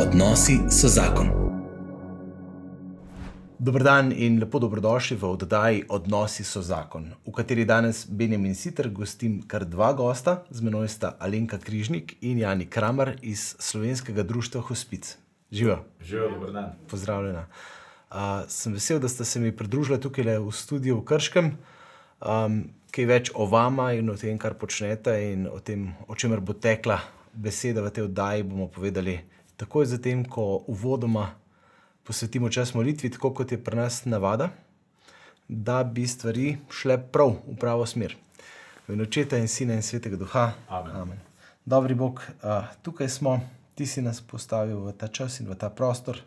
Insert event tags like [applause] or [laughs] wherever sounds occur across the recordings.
Odnosi so zakon. Dobro dan in lepo dobrodošli v oddaji Odnosi so zakon, v kateri danes Benjamin Sitter gostim kar dva gosta, z menoj sta Alenka Križnik in Jani Kramer iz Slovenskega društva Hospic. Živijo. Živijo, dobro dan. Pozdravljena. Uh, sem vesel, da ste se mi pridružili tukaj v studiu v Krškem. Um, kaj več o vama in o tem, kar počnete, in o tem, o čemer bo tekla beseda v tej oddaji, bomo povedali takoj zatem, ko uvodoma posvetimo čas molitvi, tako kot je pri nas navada, da bi stvari šle prav v pravo smer. V ime očeta in sina in svetega duha. Amen. Amen. Dobri Bog, tukaj smo, ti si nas postavil v ta čas in v ta prostor.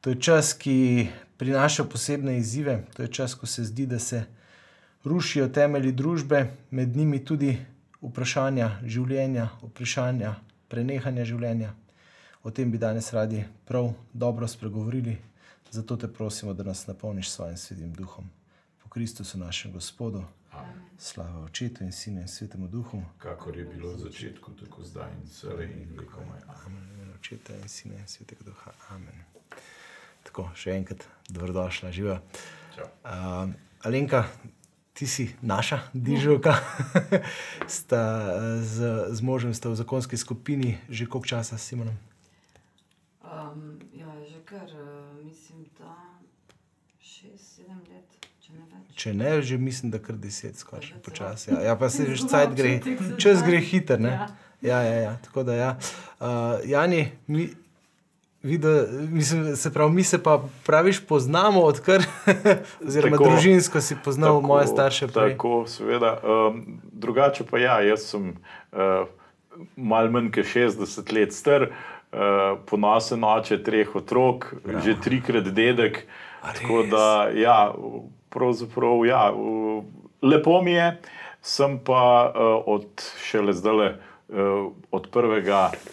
To je čas, ki prinaša posebne izzive, to je čas, ko se zdi, da se rušijo temelji družbe, med njimi tudi vprašanja življenja, vprašanja prenehanja življenja. O tem bi danes radi prav dobro spregovorili, zato te prosimo, da nas napolniš s svojim svetim duhom. Po Kristusu, našem Gospodu, Amen. slava Očetu in Sinu in Svetemu Duhu. Kakor je bilo v začetku, tako zdaj in vse in vekomaj. Amen. Amen. Očeta in Sina in Svetega Duha. Amen. Tako, še enkrat, dobrodošla, živa. Uh, Alenka, ti si naša dižovka. [laughs] sta z, z možem sta v zakonski skupini že koliko časa s Simonom? Um, ja, že kar, uh, mislim, da šest, sedem let, če ne. Če ne, že mislim, da kar deset, skoraj počasi. Ja. ja, pa se že cajt [laughs] gre, čas gre hiter. Ne? Ja. Ja, ja, ja. Tako da, ja. Uh, Jani, mi, vida, mislim, se pravi, mi se pa praviš poznamo, odkar, [laughs] oziroma Tako. družinsko si poznal moje starše prej. Tako, seveda. Um, drugače pa ja, jaz sem uh, malo manj kot 60 let star, uh, ponosen oče treh otrok, Bravo. že trikrat dedek. Tako da, ja, pravzaprav, ja, uh, lepo mi je, sem pa uh, od šele zdaj. Uh, od 1.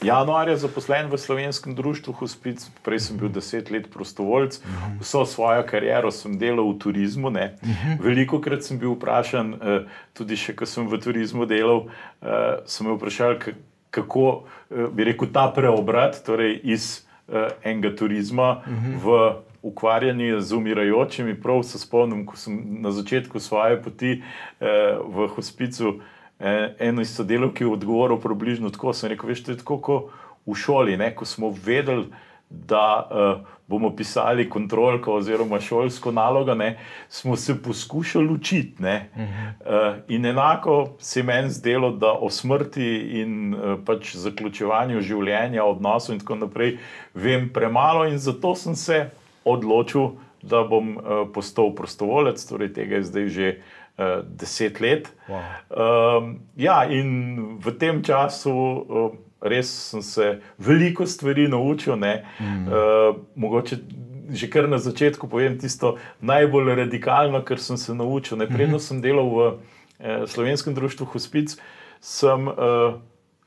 januarja zaposlen v slovenskem društvu Hospic, prej sem bil deset let prostovoljc, vso svojo kariero sem delal v turizmu. ne. Veliko krat sem bil vprašan, uh, tudi še ko sem v turizmu delal, uh, sem me vprašal, k- kako uh, bi rekel ta preobrat, torej iz uh, enega turizma v ukvarjanje z umirajočimi. Prav se spomnim, ko sem na začetku svoje poti eh, v hospicu eh, eno iz sodelavki odgovoril približno tako. Sem rekel, veš, to je tako kot v šoli, ne? ko smo vedeli, da eh, bomo pisali kontrolko oziroma šolsko nalogo, ne? smo se poskušali učiti. ne. Eh, in enako se meni zdelo, da o smrti in eh, pač zaključevanju življenja, odnosov in tako naprej vem premalo in zato sem se odločil, da bom uh, postal prostovoljec, torej tega je zdaj že uh, deset let. Wow. Um, ja, in v tem času uh, res sem se veliko stvari naučil. ne. Uh, mogoče že kar na začetku povem tisto najbolj radikalno, kar sem se naučil. Ne. Predno sem delal v uh, slovenskem društvu Hospic, sem uh,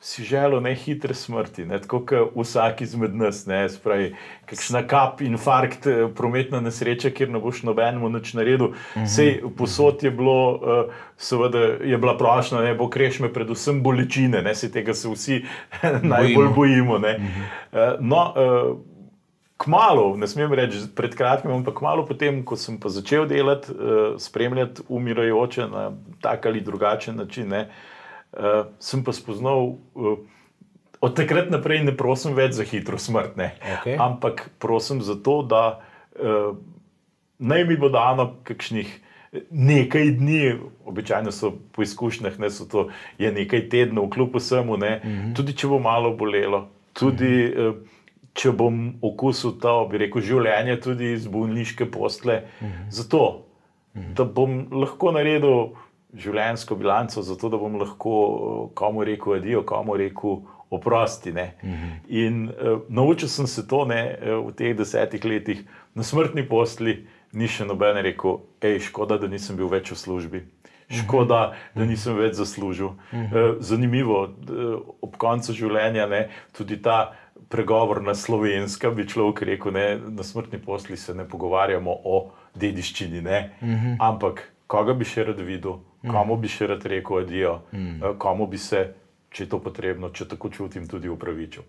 si želel ne hitre smrti, ne, tako kot vsak izmed nas. Ne, spravi, kakšna kap, infarkt, eh, prometna nesreča, kjer ne boš nobenemu nič naredil. Sej posod je bilo, uh, seveda je bila prošla, ne bo krešme, predvsem bolečine, ne se tega se vsi [laughs] najbolj bojimo. ne. Uh, no, uh, Kmalo, ne smem reči pred kratkim, ampak kmalo potem, ko sem pa začel delati, spremljati umirajoče na tak ali drugačen način, ne, uh, sem pa spoznal, uh, od takrat naprej ne prosim več za hitro smrt, ne, Okej. ampak prosim za to, da uh, naj mi bo dano kakšnih. Nekaj dni, običajno so po izkušnjah, ne so to je nekaj tednov, kljub vsemu, ne, mm -hmm. tudi če bo malo bolelo, tudi mm -hmm. če bom okusil to, bi rekel, življenje, tudi iz bolniške postle, mm -hmm. zato, mm -hmm. da bom lahko naredil življenjsko bilanco, zato da bom lahko eh, komu rekel adijo, komu rekel oprosti. Mm -hmm. In uh, naučil sem se to ne, eh, v teh desetih letih na smrtni postli ni še noben rekel, hej, škoda, da nisem bil več v službi. Škoda, da nisem več zaslužil. Eh, Zanimivo, ob koncu življenja ne, tudi ta pregovor na slovenska, bi človek rekel, ne, na smrtni posli se ne pogovarjamo o dediščini, ne, ampak koga bi še rad videl, komu bi še rad rekel adijo, eh, komu bi se, če je to potrebno, če tako čutim, tudi upravičil.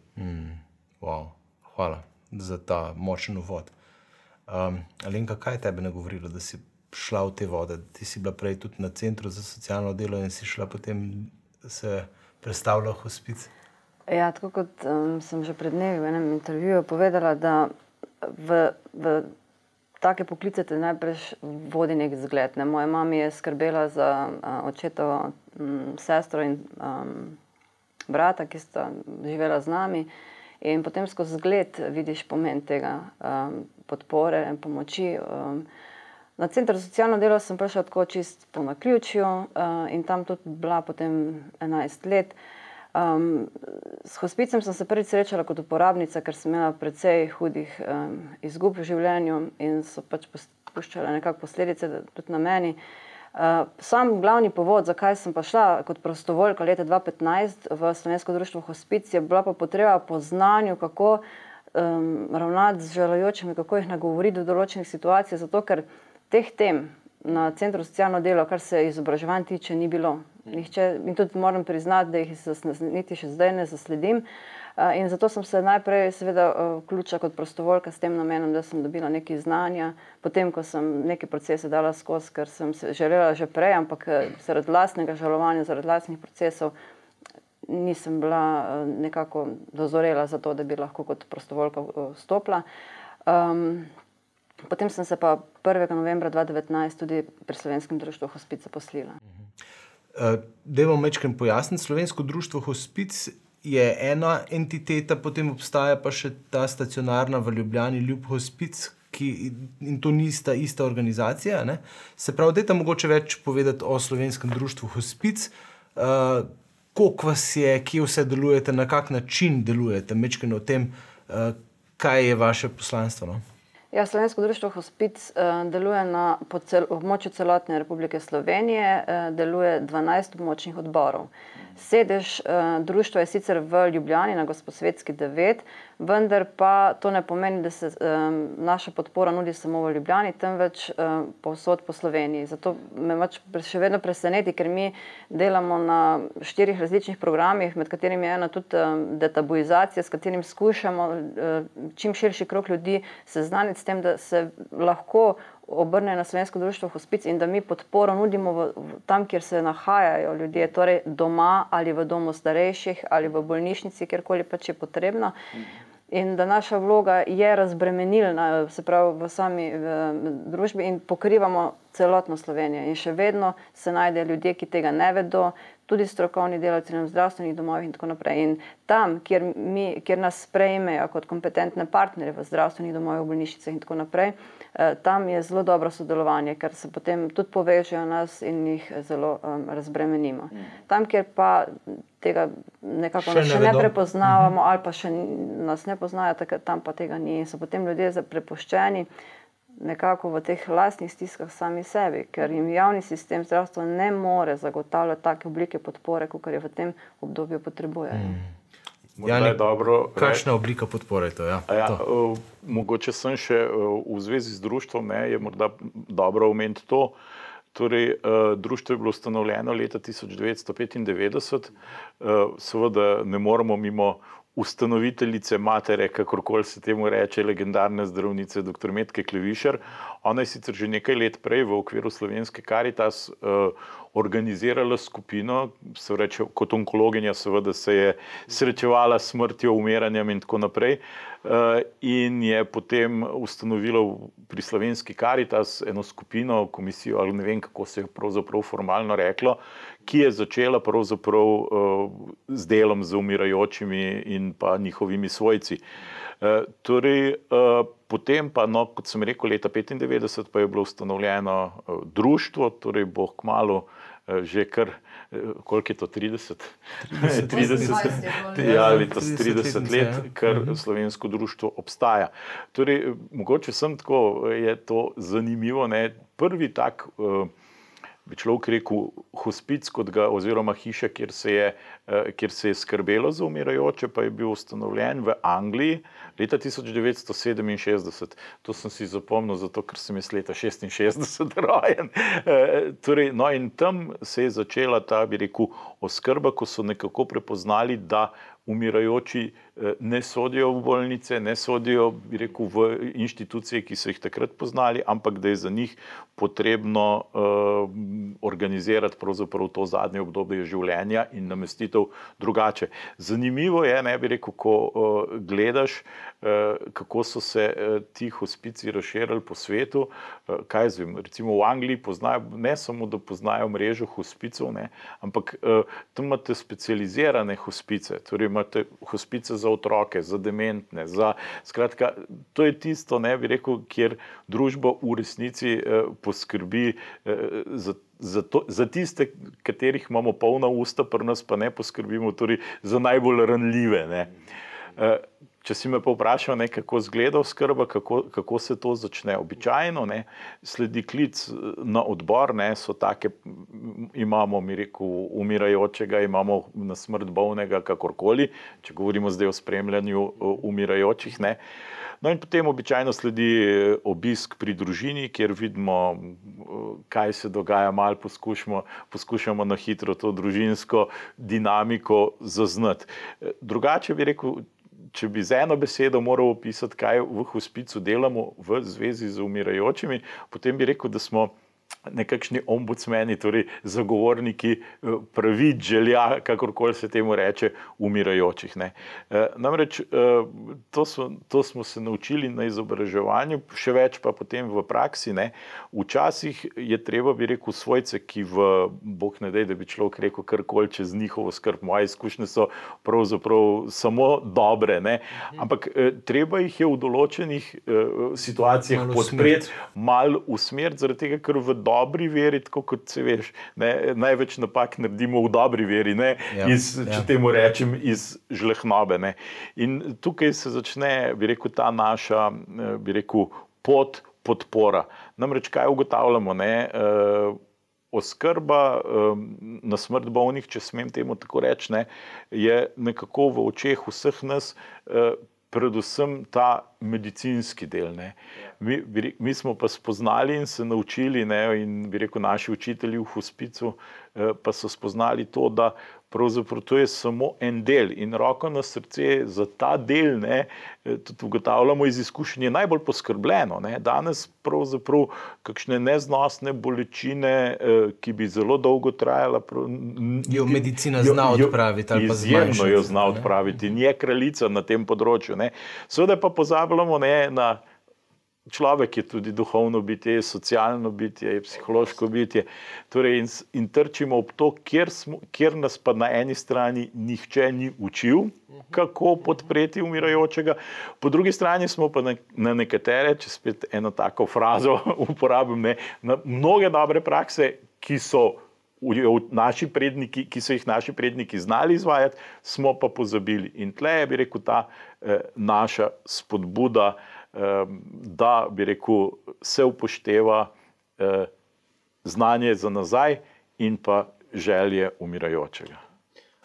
Wow. hvala za ta močen uvod. Um, Alenka, kaj je tebe nagovorilo, da si šla v te vode? Ti si bila prej tudi na centru za socialno delo in si šla potem se predstavljati v hospic. Ja, tako kot um, sem že pred dnevi v enem intervjuju povedala, da v, v take poklice te najprej vodi nek zgled. Ne? Moja mama je skrbela za uh, očetovo um, sestro in um, brata, ki sta živela z nami. In potem skozi zgled vidiš pomen tega um, podpore in pomoči. Um, na center za socialno delo sem prišla tako čist po naključju uh, in tam tudi bila potem 11 let. Um, s hospicem sem se prvič srečala kot uporabnica, ker sem imela precej hudih um, izgub v življenju in so pač puščale nekako posledice tudi na meni. Uh, sam glavni povod, zakaj sem pa šla kot prostovoljka leta 2015 v Slovensko društvo Hospic, je bila pa potreba po znanju, kako um, ravnati z želajočimi, kako jih nagovoriti v določenih situacijah, zato ker teh tem na Centru socialno delo, kar se izobraževanja tiče, ni bilo. Nihče, in tudi moram priznati, da jih niti še zdaj ne zasledim. In zato sem se najprej, seveda, vključila kot prostovoljka s tem namenom, da sem dobila nekaj znanja, potem, ko sem neke procese dala skozi, ker sem se želela že prej, ampak zaradi lastnega žalovanja, zaradi lastnih procesov, nisem bila nekako dozorela za to, da bi lahko kot prostovoljka stopila. Um, potem sem se pa 1. novembra 2019 tudi pri Slovenskem društvu Hospic zaposlila. Uh, Dajmo mečkam pojasniti, Slovensko društvo Hospic je ena entiteta, potem obstaja pa še ta stacionarna v Ljubljani, Ljub Hospic. Ki, in to ni ista, organizacija. Ne? Se pravi, da je tam mogoče več povedati o slovenskem društvu Hospic, uh, koliko vas je, kje vse delujete, na kak način delujete, mečkaj o tem, uh, kaj je vaše poslanstvo. No? Ja, Slovensko društvo Hospic uh, deluje na cel, območju celotne Republike Slovenije, uh, deluje 12 območnih odborov. Sedež uh, društva je sicer v Ljubljani na Gospodsvetski 9, vendar pa to ne pomeni, da se um, naša podpora nudi samo v Ljubljani, temveč um, povsod po Sloveniji. Zato me pač še vedno preseneti, ker mi delamo na štirih različnih programih, med katerimi je ena tudi um, detabuizacija, s katerim skušamo um, čim širši krok ljudi seznaniti s tem, da se lahko obrne na Slovensko društvo Hospic in da mi podporo nudimo v, v, tam, kjer se nahajajo ljudje, torej doma ali v domu starejših ali v bolnišnici, kjerkoli pač je potrebno. In da naša vloga je razbremenilna, se pravi, v sami v družbi in pokrivamo celotno Slovenijo. In še vedno se najdejo ljudje, ki tega ne vedo, tudi strokovni delavci na zdravstvenih domovih in tako naprej. In tam, kjer, mi, kjer nas sprejmejo kot kompetentne partnerje v zdravstvenih domovih, v bolnišnicah in tako naprej, Eh, tam je zelo dobro sodelovanje, ker se potem tudi povežejo nas in jih zelo um, razbremenimo. Mm. Tam, kjer pa tega nekako še ne, še ne prepoznavamo, mm -hmm. ali pa še nas ne poznajo, tam pa tega ni. In so potem ljudje prepuščeni nekako v teh lastnih stiskah sami sebi, ker jim javni sistem zdravstva ne more zagotavljati take oblike podpore, kot je v tem obdobju potrebujejo. Mm. Ja, dobro, kakšna oblika podpore je to? Ja, ja, to. Uh, mogoče sem še uh, v zvezi z društvom, ne, je morda dobro omeniti to. Torej, uh, društvo je bilo ustanovljeno leta 1995, uh, seveda ne moremo mimo ustanoviteljice, matere, kakorkoli se temu reče, legendarne zdravnice, dr. Metke Klevišer. Ona je sicer že nekaj let prej v okviru slovenske Karitas uh, organizirala skupino, se reče, kot onkologinja, seveda se je srečevala s smrtjo, umiranjem in tako naprej. Uh, in je potem ustanovila pri slovenski Karitas eno skupino, komisijo, ali ne vem, kako se je pravzaprav formalno reklo, ki je začela pravzaprav uh, z delom z umirajočimi in pa njihovimi svojci. Uh, torej, uh, potem pa, no, kot sem rekel, leta 1995 pa je bilo ustanovljeno uh, društvo, torej bo kmalo že kar, koliko je to, 30? 30, 30 ja, ali to 30 let, ja. kar mhm. slovensko društvo obstaja. Torej, mogoče sem tako, je to zanimivo, ne? prvi tak uh, bi človek rekel, hospic, ga, oziroma hiša, kjer se je eh, kjer se je skrbelo za umirajoče, pa je bil ustanovljen v Angliji leta 1967. To sem si zapomnil, zato ker sem iz leta 66 [laughs] rojen. Eh, torej, no in tam se je začela ta, bi rekel, oskrba, ko so nekako prepoznali, da umirajoči ne sodijo v bolnice, ne sodijo rekel, v inštitucije, ki so jih takrat poznali, ampak da je za njih potrebno uh, organizirati to zadnje obdobje življenja in namestitev drugače. Zanimivo je, ne bi rekel, ko uh, gledaš, uh, kako so se uh, ti hospici razširili po svetu. Uh, kaj zvem, recimo v Angliji poznajo, ne samo da poznajo mrežo hospicov, ne, ampak uh, tam imate specializirane hospice. Torej imate hospice za otroke, za dementne. Za, skratka, to je tisto, ne bi rekel, kjer družba v resnici eh, poskrbi eh, za. Za, to, za tiste, katerih imamo polna usta, pa nas pa ne poskrbimo, torej za najbolj ranljive. Uh, Če si me vprašal, ne, kako izgleda oskrba, kako, kako se to začne. Običajno ne, sledi klic eh, na odbor, ne, so take, imamo, mi reko, umirajočega, imamo na smrt bolnega, kakorkoli, če govorimo zdaj o spremljanju eh, umirajočih. Ne. No, in potem običajno sledi eh, obisk pri družini, kjer vidimo, kaj se dogaja, malo poskušamo, poskušamo na hitro to družinsko dinamiko zaznati. Drugače bi rekel, če bi z eno besedo moral opisati, kaj v hospicu delamo v zvezi z umirajočimi, potem bi rekel, da smo nekakšni ombudsmeni, torej zagovorniki eh, pravic, želja, kakorkoli se temu reče, umirajočih. Ne. Eh, namreč eh, to, so, to smo se naučili na izobraževanju, še več pa potem v praksi. Ne. Včasih je treba, bi rekel, svojce, ki v Bog ne dej, da bi človek rekel karkoli čez njihovo skrb. Moje izkušnje so pravzaprav samo dobre, ne. ampak treba jih je v določenih situacijah podpreti, malo usmeriti, zaradi tega, ker v dobri veri, tako kot se veš. Ne, največ napak naredimo v dobri veri, ne, ja, iz, ja. če temu rečem, iz žlehnobe. Ne. In tukaj se začne, bi rekel, ta naša, eh, bi rekel, pot podpora. Namreč kaj ugotavljamo? Ne, uh, Oskrba um, na smrt bolnih, če smem temu tako reči, ne, je nekako v očeh vseh nas uh, predvsem ta medicinski del. Mi, mi smo pa spoznali in se naučili, ne, in bi rekel, naši učitelji v hospicu, eh, pa so spoznali to, da pravzaprav to je samo en del in roko na srce za ta del, ne, eh, tudi ugotavljamo iz izkušenj, je najbolj poskrbljeno. Ne. Danes pravzaprav kakšne neznosne bolečine, eh, ki bi zelo dolgo trajala. Jo medicina zna odpraviti ali pa zmanjšati. Izjemno jo zna odpraviti in je kraljica na tem področju. Ne. Seveda pa pozabljamo ne, na človek je tudi duhovno bitje, je socialno bitje, je psihološko bitje. Torej in, in trčimo ob to, kjer, smo, kjer nas pa na eni strani nihče ni učil, kako podpreti umirajočega, po drugi strani smo pa na, na nekatere, če spet eno tako frazo [laughs] uporabim, ne, na mnoge dobre prakse, ki so. Naši predniki, ki so jih naši predniki znali izvajati, smo pa pozabili. In tle je, bi rekel, ta eh, naša spodbuda, eh, da bi rekel, se upošteva eh, znanje za nazaj in pa želje umirajočega.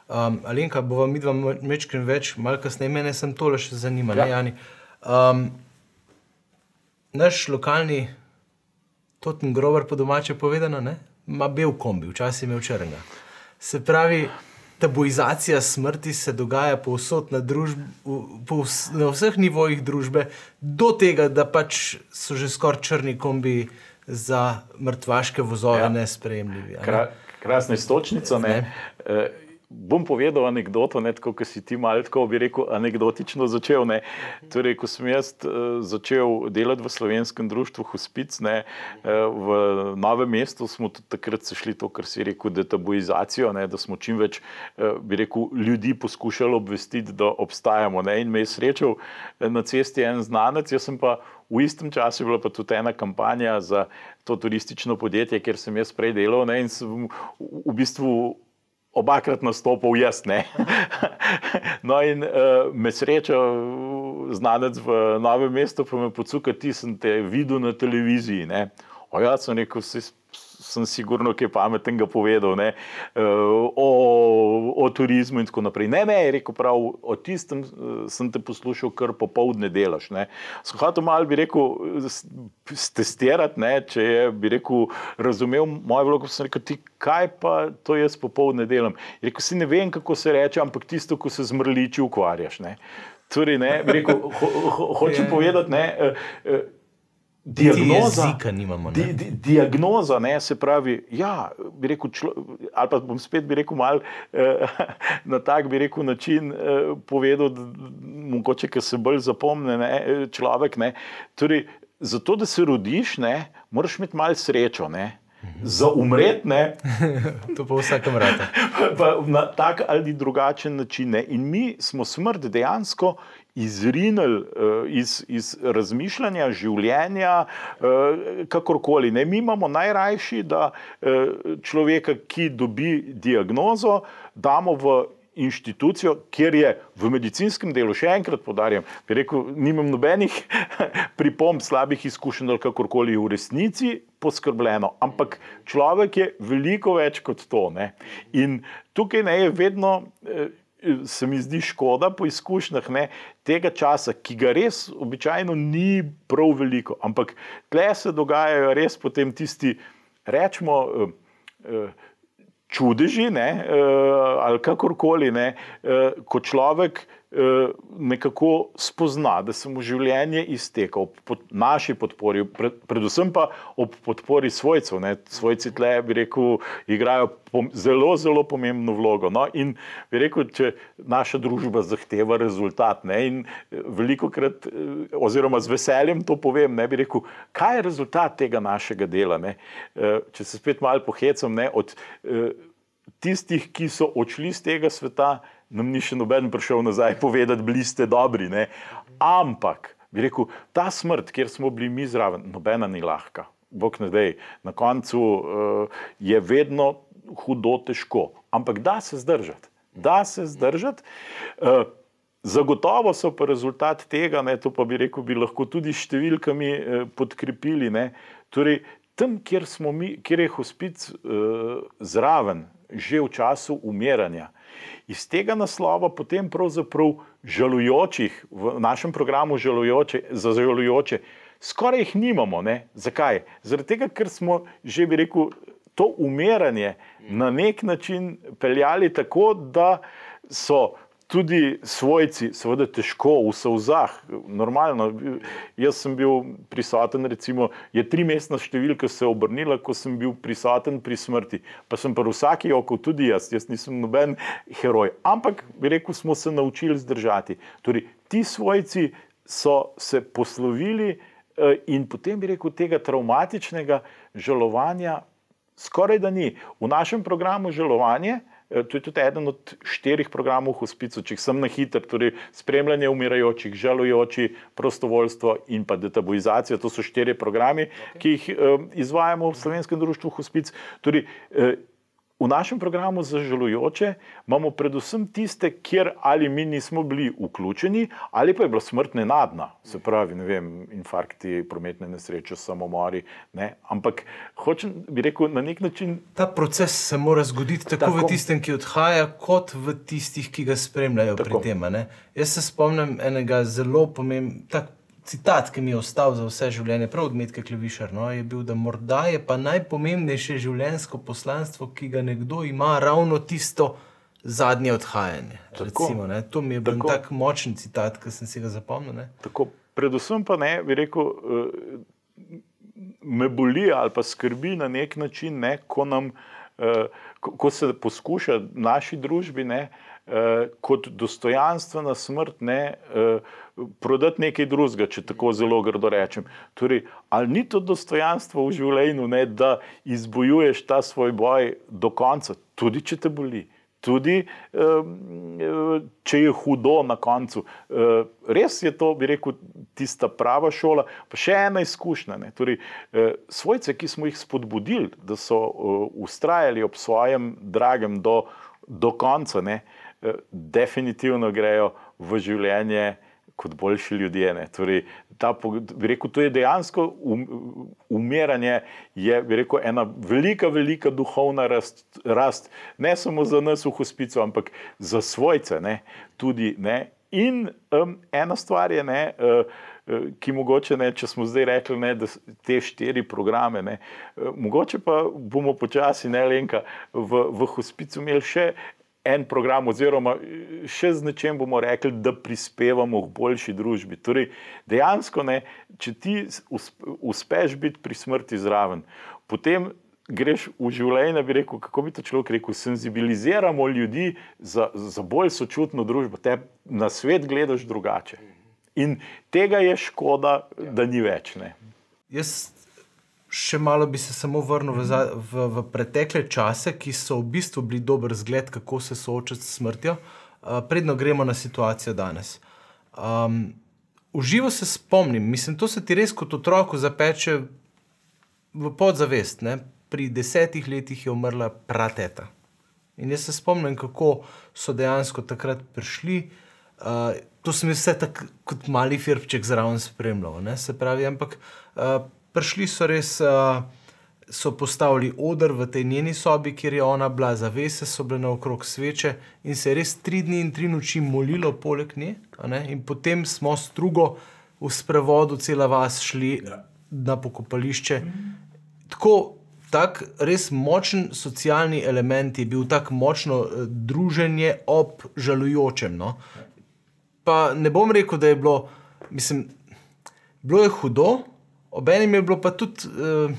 Um, Alenka, bo vam midva mečkrat več, malo kasneje, mene sem tole še zanimalo. Ja. Um, naš lokalni Totten Grover, po domače povedano, ima bel kombi, včasih je imel črnega. Se pravi, tabuizacija smrti se dogaja povsod na, družb, po vs, na vseh nivojih družbe, do tega, da pač so že skoraj črni kombi za mrtvaške vozove ja. nespremljivi. Kra, krasna istočnica. Ne? Ne? Bom povedal anegdoto, ne tako, kot si ti malo tako bi rekel, anegdotično začel. Ne. Torej, ko sem jaz uh, začel delati v slovenskem društvu Hospic, ne, uh, v novem mestu, smo tudi takrat sešli to, kar si rekel, detabuizacijo, ne, da smo čim več, uh, bi rekel, ljudi poskušali obvestiti, da obstajamo. Ne. In me je srečal na cesti en znanec, jaz sem pa. V istem času je bila pa tudi ena kampanja za to turistično podjetje, kjer sem jaz prej delal. Ne, in sem v bistvu obakrat nastopil, jaz ne. [laughs] no, in uh, me sreča, znanec v novem mestu, pa me pocuka, ti sem te videl na televiziji. O, jaz sem rekel, si sem sigurno kaj pametnega povedal ne, o, o turizmu in tako naprej. Ne, ne, je rekel prav, o tistem sem te poslušal, kar popovdne delaš. Sem hotel malo, bi rekel, testirati, ne, če je, bi rekel, razumel mojo vlogo, sem rekel, ti kaj pa to jaz popovdne delam. Je rekel, si ne vem, kako se reče, ampak tisto, ko se z mrliči ukvarjaš. Ne. Torej, ne, rekel, ho, ho, hočem povedati, ne, diagnoza, nimamo, di, di, diagnoza ne, se pravi, ja, bi rekel, člo, ali pa bom spet bi rekel mal eh, [laughs] na tak bi rekel način eh, povedal, da, mogoče, ker se bolj zapomne ne, človek. Ne, torej, zato, da se rodiš, ne, moraš imeti malo srečo. Ne, za umretne. [laughs] to [laughs] pa vsakem rade. Na tak ali drugačen način. Ne. In mi smo smrt dejansko izrinili uh, iz, iz razmišljanja, življenja, uh, kakorkoli. Ne. Mi imamo najrajši, da uh, človeka, ki dobi diagnozo, damo v inštitucijo, kjer je v medicinskem delu, še enkrat podarjam, rekel, nimam nobenih [laughs] pripomb, slabih izkušenj ali kakorkoli v resnici poskrbljeno, ampak človek je veliko več kot to. Ne? In tukaj ne je vedno. Eh, se mi zdi škoda po izkušnjah ne, tega časa, ki ga res običajno ni prav veliko, ampak tle se dogajajo res potem tisti, rečemo, eh, eh, čudeži, ne, uh, ali kakorkoli, ne, ko človek nekako spozna, da se mu življenje izteka ob pod, naši podpori, pred, predvsem pa ob podpori svojcev. Ne, svojci tle, bi rekel, igrajo pom, zelo, zelo pomembno vlogo. No, in bi rekel, če naša družba zahteva rezultat, ne, in veliko krat, oziroma z veseljem to povem, ne bi rekel, kaj je rezultat tega našega dela. Ne, če se spet malo pohecam, ne, od tistih, ki so odšli z tega sveta, nam ni še noben prišel nazaj povedati, bili ste dobri. Ne? Ampak, bi rekel, ta smrt, kjer smo bili mi zraven, nobena ni lahka. Bog ne dej, na koncu uh, je vedno hudo, težko, ampak da se zdržati. Da se zdržati. Uh, zagotovo so pa rezultat tega, ne, to pa bi rekel, bi lahko tudi številkami eh, podkrepili. Ne, torej, tam, kjer, mi, kjer je hospic eh, zraven, že v času umiranja. Iz tega naslova potem pravzaprav žalujočih, v našem programu žalujoče, za žalujoče, skoraj jih nimamo. Ne? Zakaj? Zaradi tega, ker smo že bi rekel, to umiranje na nek način peljali tako, da so tudi svojci, seveda, težko v sovzah, normalno. Jaz sem bil prisoten, recimo, je tri mestna številka se obrnila, ko sem bil prisoten pri smrti. Pa sem pa vsaki oko, tudi jaz, jaz nisem noben heroj. Ampak, rekel, smo se naučili zdržati. Torej, ti svojci so se poslovili eh, in potem bi rekel, tega traumatičnega žalovanja skoraj da ni. V našem programu žalovanje. Eh, to je tudi eden od štirih programov hospicu, če sem na hiter, torej spremljanje umirajočih, žalujoči, prostovoljstvo in pa detabuizacija. To so štiri programi, okay. ki jih uh, izvajamo v Slovenskem društvu hospic. Torej, uh, V našem programu za žalujoče imamo predvsem tiste, kjer ali mi nismo bili vključeni, ali pa je bila smrt nenadna, se pravi, ne vem, infarkti, prometne nesreče, samomori. Ne? Ampak hočem bi rekel na nek način. Ta proces se mora zgoditi tako, tako. v tistem, ki odhaja, kot v tistih, ki ga spremljajo tako. pri tem. Jaz se spomnim enega zelo pomembnega citat, ki mi je ostal za vse življenje, prav od Medke Klevišar, no, je bil, da morda je pa najpomembnejše življenjsko poslanstvo, ki ga nekdo ima, ravno tisto zadnje odhajanje. Tako, Recimo, to mi je bil tako tak močen citat, ki sem si ga zapomnil. Predvsem pa ne, bi rekel, eh, me boli ali pa skrbi na nek način, ne, ko, nam, eh, ko se poskuša v naši družbi ne, eh, kot dostojanstvena smrt. Ne, prodati nekaj drugega, če tako zelo grdo rečem. Torej, ali ni to dostojanstvo v življenju, ne, da izbojuješ ta svoj boj do konca, tudi če te boli. Tudi, če je hudo na koncu. Res je to, bi rekel, tista prava šola. Pa še ena izkušnja. Torej, svojce, ki smo jih spodbudili, da so ustrajali ob svojem dragem do, do konca, ne, definitivno grejo v življenje kot boljši ljudje. Torej, ta, rekel, to je dejansko um, umiranje, je rekel, ena velika, velika duhovna rast, rast, ne samo za nas v hospicu, ampak za svojce. Ne, tudi, ne. In um, ena stvar je, ne, uh, ki mogoče, ne, če smo zdaj rekli, ne, da te štiri programe, ne, uh, mogoče pa bomo počasi, ne Lenka, v, v hospicu imeli še en program, oziroma še z nečem bomo rekli, da prispevamo k boljši družbi. Torej, dejansko, ne, če ti uspeš biti pri smrti zraven, potem greš v življenje, bi rekel, kako bi to človek rekel, senzibiliziramo ljudi za, za bolj sočutno družbo, te na svet gledaš drugače. In tega je škoda, da ni več. Ne. Jaz še malo bi se samo vrnil v, v, v pretekle čase, ki so v bistvu bili dober zgled, kako se soočati s smrtjo, uh, predno gremo na situacijo danes. Um, uživo se spomnim, mislim, to se ti res kot otroku zapeče v podzavest. Ne? Pri desetih letih je umrla prateta. In jaz se spomnim, kako so dejansko takrat prišli. Uh, to sem jaz vse tako kot mali firpček zraven spremljal. Se pravi, ampak uh, prišli so res, uh, so postavili odr v tej njeni sobi, kjer je ona bila, zavese so bile naokrog sveče in se je res tri dni in tri noči molilo poleg nje. In potem smo s drugo v sprevodu, cela vas šli ja. na pokopališče. Mm. Tako, tak res močen socialni element je bil tako močno uh, druženje ob žalujočem. No? Pa ne bom rekel, da je bilo, mislim, bilo je hudo, Obenem je bilo pa tudi uh,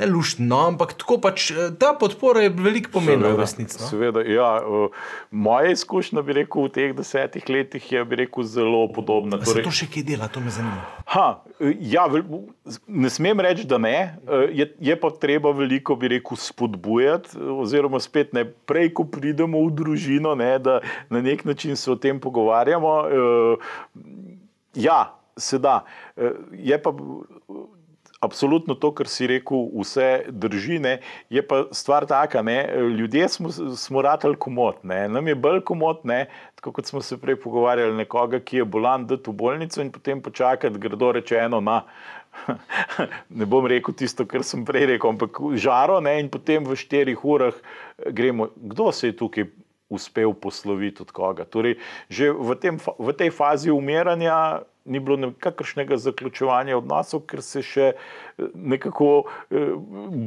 ne luštno, ampak tako pač eh, ta podpora je veliko pomenila v resnici. No? Seveda, ja, uh, moja izkušnja, bi rekel, v teh desetih letih je rekel, zelo podobna. Torej, to še kaj dela, to me zanima. Ha, ja, ne smem reči, da ne. Je, je pa treba veliko, bi rekel, spodbujati, oziroma spet ne prej, ko pridemo v družino, ne, da na nek način se o tem pogovarjamo. Ja, se da. Eh, je pa absolutno to, kar si rekel, vse držine, je pa stvar taka. Ne? Ljudje smo, smo ratali komot, ne? nam je bolj komot, ne? tako kot smo se prej pogovarjali, nekoga, ki je bolan, da tu bolnico in potem počakati, grdo rečeno na. [laughs] Ne bom rekel tisto, kar sem prej rekel, ampak žaro, ne, in potem v štirih urah gremo, kdo se je tukaj uspel posloviti od koga. Torej, že v, tem, v tej fazi umiranja ni bilo nekakršnega zaključovanja odnosov, ker se še eh, nekako eh,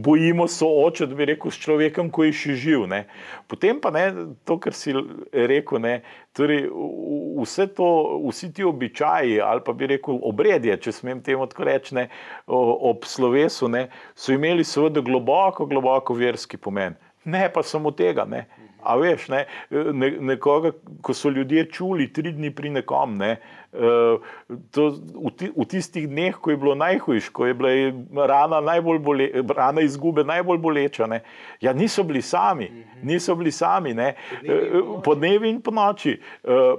bojimo soočati, bi rekel, s človekom, ki je še živ. Ne. Potem pa ne, to, kar si rekel, ne, torej, vse to, vsi ti običaji ali pa bi rekel obredje, če smem temu tako reči, ne, ob slovesu, ne, so imeli seveda globoko, globoko verski pomen. Ne pa samo tega. Ne. A veš, ne, nekoga, ko so ljudje čuli tri dni pri nekom, ne, uh, to, v, ti, v tistih dneh, ko je bilo najhujš, ko je bila rana, bole, rana izgube najbolj boleča, ne, ja, niso bili sami, niso bili sami, ne, po dnevi in po noči. Uh,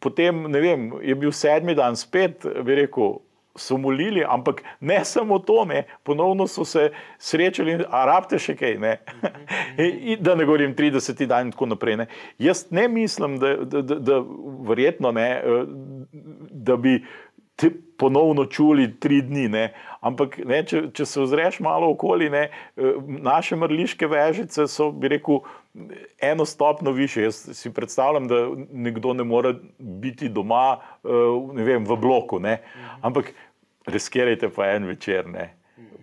potem, ne vem, je bil sedmi dan spet, bi rekel, so molili, ampak ne samo to, ne, ponovno so se srečali, a rabite še kaj. Ne. [laughs] In, da ne govorim 30 dan in tako naprej. Ne. Jaz ne mislim, da, da, da, da verjetno ne, da bi. Ponovno čuli tri dni, ne. ampak ne, če, če se ozreš malo okoli, ne, naše mrliške vežice so, bi rekel, eno stopno više. Jaz si predstavljam, da nekdo ne more biti doma vem, v bloku, ne. ampak riskirajte pa en večer, ne.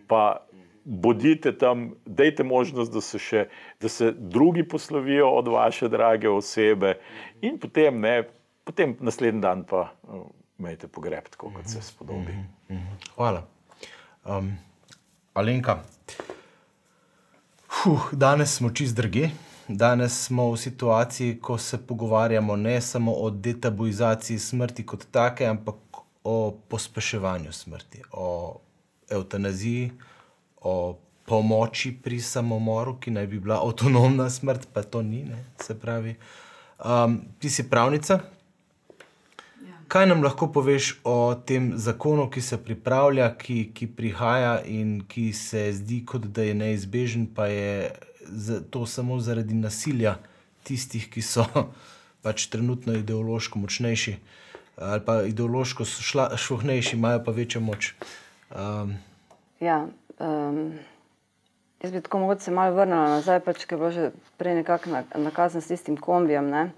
pa bodite tam, dajte možnost, da se, še, da se drugi poslovijo od vaše drage osebe, in potem, ne, potem naslednji dan pa imejte pogreb, tako kot se spodobi. Hvala. Um, Alenka, huh, danes smo čist drugi. Danes smo v situaciji, ko se pogovarjamo ne samo o detabuizaciji smrti kot take, ampak o pospeševanju smrti, o eutanaziji, o pomoči pri samomoru, ki naj bi bila avtonomna smrt, pa to ni. Ne? Se pravi, um, ti si pravnica. Ja. Kaj nam lahko poveš o tem zakonu, ki se pripravlja, ki, ki prihaja in ki se zdi, kot da je neizbežen, pa je to samo zaradi nasilja tistih, ki so [laughs] pač trenutno ideološko močnejši? Ali pa ideološko so šla, šuhnejši, imajo pa večjo moč. Um, Ja, um, jaz bi tako mogoče malo vrnila nazaj, pač, ker je bilo že prej nekako na- nakazano s tistim kombijem. Ne.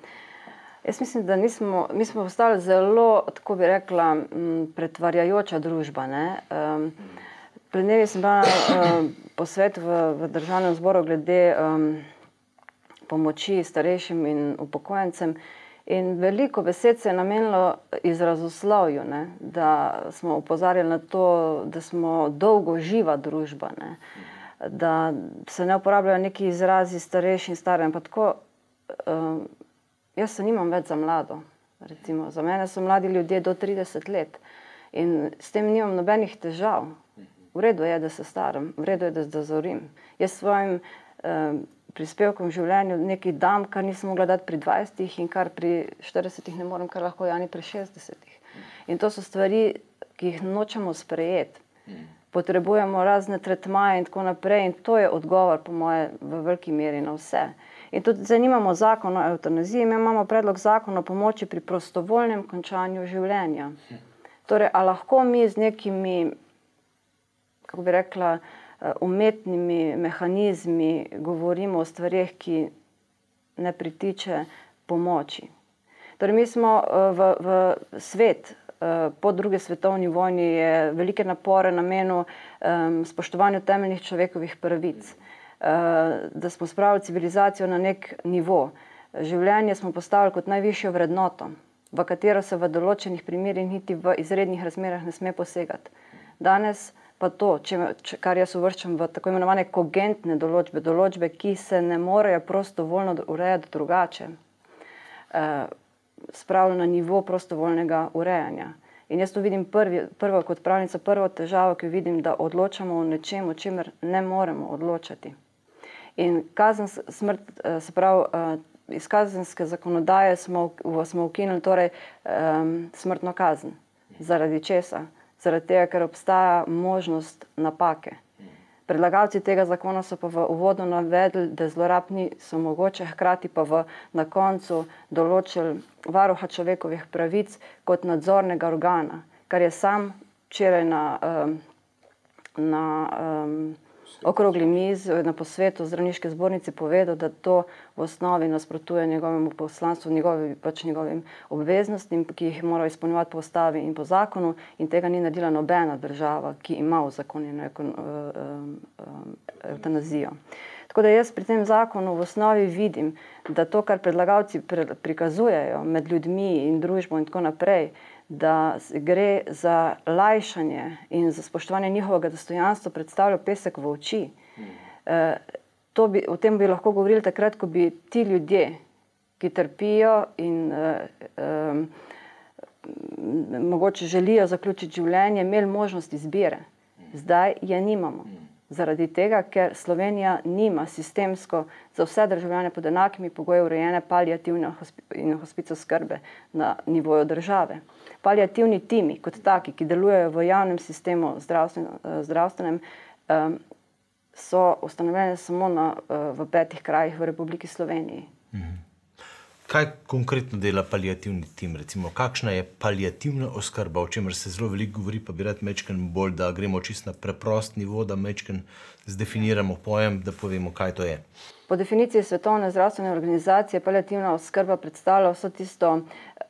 Jaz mislim, da nismo, mi smo postali zelo, tako bi rekla, m, pretvarjajoča družba. Ne. Um, pred dnevi sem bila um, posvet v, v državnem zboru glede um, pomoči starejšim in upokojencem. In veliko besed se je namenilo izrazoslovju, ne, da smo opozarjali na to, da smo dolgo živa družba, ne, da se ne uporabljajo neki izrazi starejši in stari. ampak Tako, um, jaz se nimam več za mlado. Recimo. Za mene so mladi ljudje do 30 let in s tem nimam nobenih težav. V redu je, da se staram, v redu je, da zazorim. Jaz s svojim um, prispevkom v življenju nekaj dam, kar nisem mogla dati pri 20 in kar pri 40 ne morem, kar lahko Jani pri 60. In to so stvari, ki jih nočemo sprejeti. Potrebujemo razne tretmaje in tako naprej, in to je odgovor, po moje, v veliki meri na vse. In tudi zdaj nimamo zakon o eutanaziji, mi imamo predlog zakona o pomoči pri prostovoljnem končanju življenja. Torej, a lahko mi z nekimi kako bi rekla, eh, umetnimi mehanizmi govorimo o stvarih, ki ne pritiče pomoči. Torej, mi smo eh, v, v svet eh, po drugi svetovni vojni je velike napore namenil um, spoštovanju temeljnih človekovih pravic, uh, da smo spravili civilizacijo na nek nivo. Življenje smo postavili kot najvišjo vrednoto, v katero se v določenih primerih niti v izrednih razmerah ne sme posegati. Danes pa to, če, kar jaz uvrščam v tako imenovane kogentne določbe, določbe, ki se ne morejo prostovoljno urejati drugače, eh, spravlja na nivo prostovoljnega urejanja. In jaz to vidim prvi, prvo kot pravnica, prvo težavo, ki jo vidim, da odločamo o nečem, o čemer ne moremo odločati. In kazen smrt, eh, se pravi, eh, iz kazenske zakonodaje smo, smo ukinili torej, um, smrtno kazen. Zaradi česa? Zaradi tega, ker obstaja možnost napake. Predlagalci tega zakona so pa v uvodu navedli, da zlorab ni so mogoče, hkrati pa v, na koncu določili varuha človekovih pravic kot nadzornega organa, kar je sam včeraj na, um, na um, okrogli mizi, na posvetu zdravniške zbornice povedal, da to v osnovi nasprotuje njegovemu poslanstvu, njegovi, pač njegovim obveznostim, ki jih mora izpolnjevati po ustavi in po zakonu, in tega ni naredila nobena država, ki ima uzakonjeno ekon- eh, eh, evtanazijo. Tako da jaz pri tem zakonu v osnovi vidim, da to, kar predlagalci pre, prikazujejo med ljudmi in družbo in tako naprej, da gre za lajšanje in za spoštovanje njihovega dostojanstva, predstavlja pesek v oči. To bi, o tem bi lahko govorili takrat, ko bi ti ljudje, ki trpijo in eh, em, m, mogoče želijo zaključiti življenje, imeli možnost izbire. Zdaj je nimamo. Zaradi tega, ker Slovenija nima sistemsko za vse državljane pod enakimi pogoji urejene palijativne in hospico skrbe na nivoju države. Palijativni timi, kot taki, ki delujejo v javnem sistemu zdravstven, zdravstvenem, em, so ustanovljene samo na, v petih krajih v Republiki Sloveniji. Kaj konkretno dela palijativni tim? Recimo, kakšna je palijativna oskrba, o čemer se zelo veliko govori, pa bi rad mečken bolj, da gremo čisto na preprost nivo, da mečken zdefiniramo pojem, da povemo, kaj to je. Po definiciji Svetovne zdravstvene organizacije palijativna oskrba predstavlja vso tisto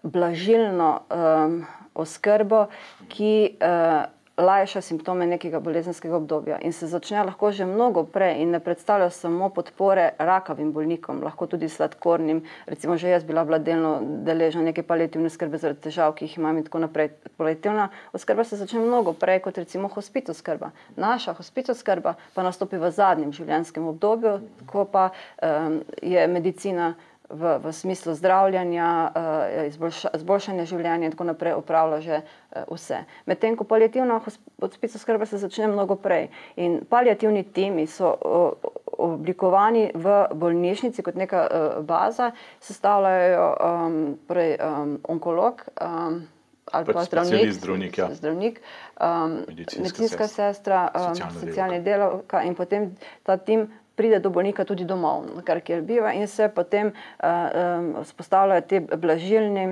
blažilno um, oskrbo, ki uh, lajša simptome nekega bolezenskega obdobja in se začne lahko že mnogo prej in ne predstavlja samo podpore rakavim bolnikom, lahko tudi sladkornim. Recimo, že jaz bila bila delno deležna neke palijativne skrbe zaradi težav, ki jih imam in tako naprej. Palijativna oskrba se začne mnogo prej kot recimo hospic oskrba. Naša hospic oskrba pa nastopi v zadnjem življenjskem obdobju, ko pa um, je medicina v, v smislu zdravljenja, uh, izboljša, izboljšanja življenja in tako naprej opravlja že uh, vse. Medtem ko palijativna hospic oskrba se začne mnogo prej. In palijativni timi so uh, oblikovani v bolnišnici kot neka baza, sestavljajo um, prej, um, onkolog. Um, Ali Pač pa zdravnik, zdravnik, ja. zdravnik um, Medicinska medicinska sestra, sestra, um, socialna socialna delavka in potem ta tim pride do bolnika tudi domov, kar kjer biva in se potem uh, um, spostavljajo te blažilni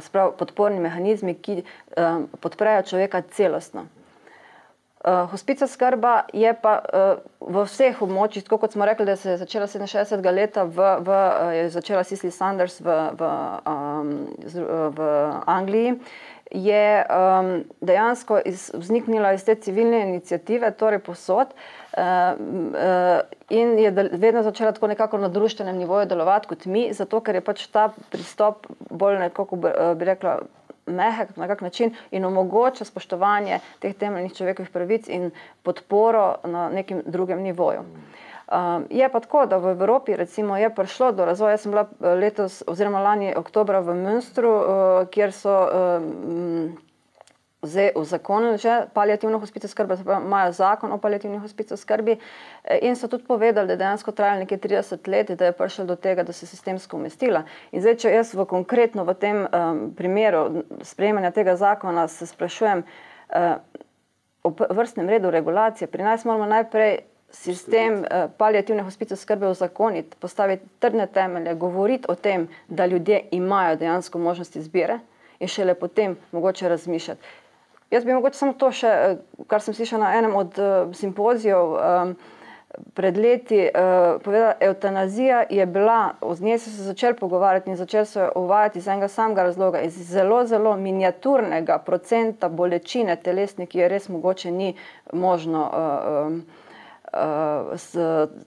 sprav, podporni mehanizmi, ki um, podprejo človeka celostno. Uh, hospica skrba je pa uh, v vseh območjih, tako kot smo rekli, da se je začela 67. leta, v, v, je začela Sisli Sanders v, v, um, v Angliji, je um, dejansko iz, vzniknila iz te civilne inicijative, torej posod, uh, in je vedno začela tako nekako na društvenem nivoju delovati kot mi, zato ker je pač ta pristop bolj nekako, bi, bi rekla, mehek na kak način in omogoča spoštovanje teh temeljnih človekovih pravic in podporo na nekem drugem nivoju. Um, je pa tako, da v Evropi recimo, je prišlo do razvoja. Jaz sem bila eh, letos, oziroma lani oktobra v Münstru, uh, kjer so um, zdaj uzakonili že palijativno hospico skrbi, imajo zakon o palijativni hospico skrbi eh, in so tudi povedali, da je dejansko trajalo nekje 30 let, da je prišlo do tega, da se sistemsko umestila. In zdaj, če jaz v konkretno v tem um, primeru sprejemanja tega zakona se sprašujem uh, o vrstnem redu regulacije, pri nas moramo najprej sistem uh, palijativne hospice skrbe uzakoniti, postaviti trdne temelje, govoriti o tem, da ljudje imajo dejansko možnost izbire in šele potem mogoče razmišljati. Jaz bi mogoče samo to še, eh, kar sem slišal na enem od uh, simpozijev um, pred leti, uh, povedala, eutanazija je bila, z njej so se začeli pogovarjati in začeli so jo uvajati iz enega samega razloga, iz zelo, zelo miniaturnega procenta bolečine telesne, ki je res mogoče ni možno uh, uh, s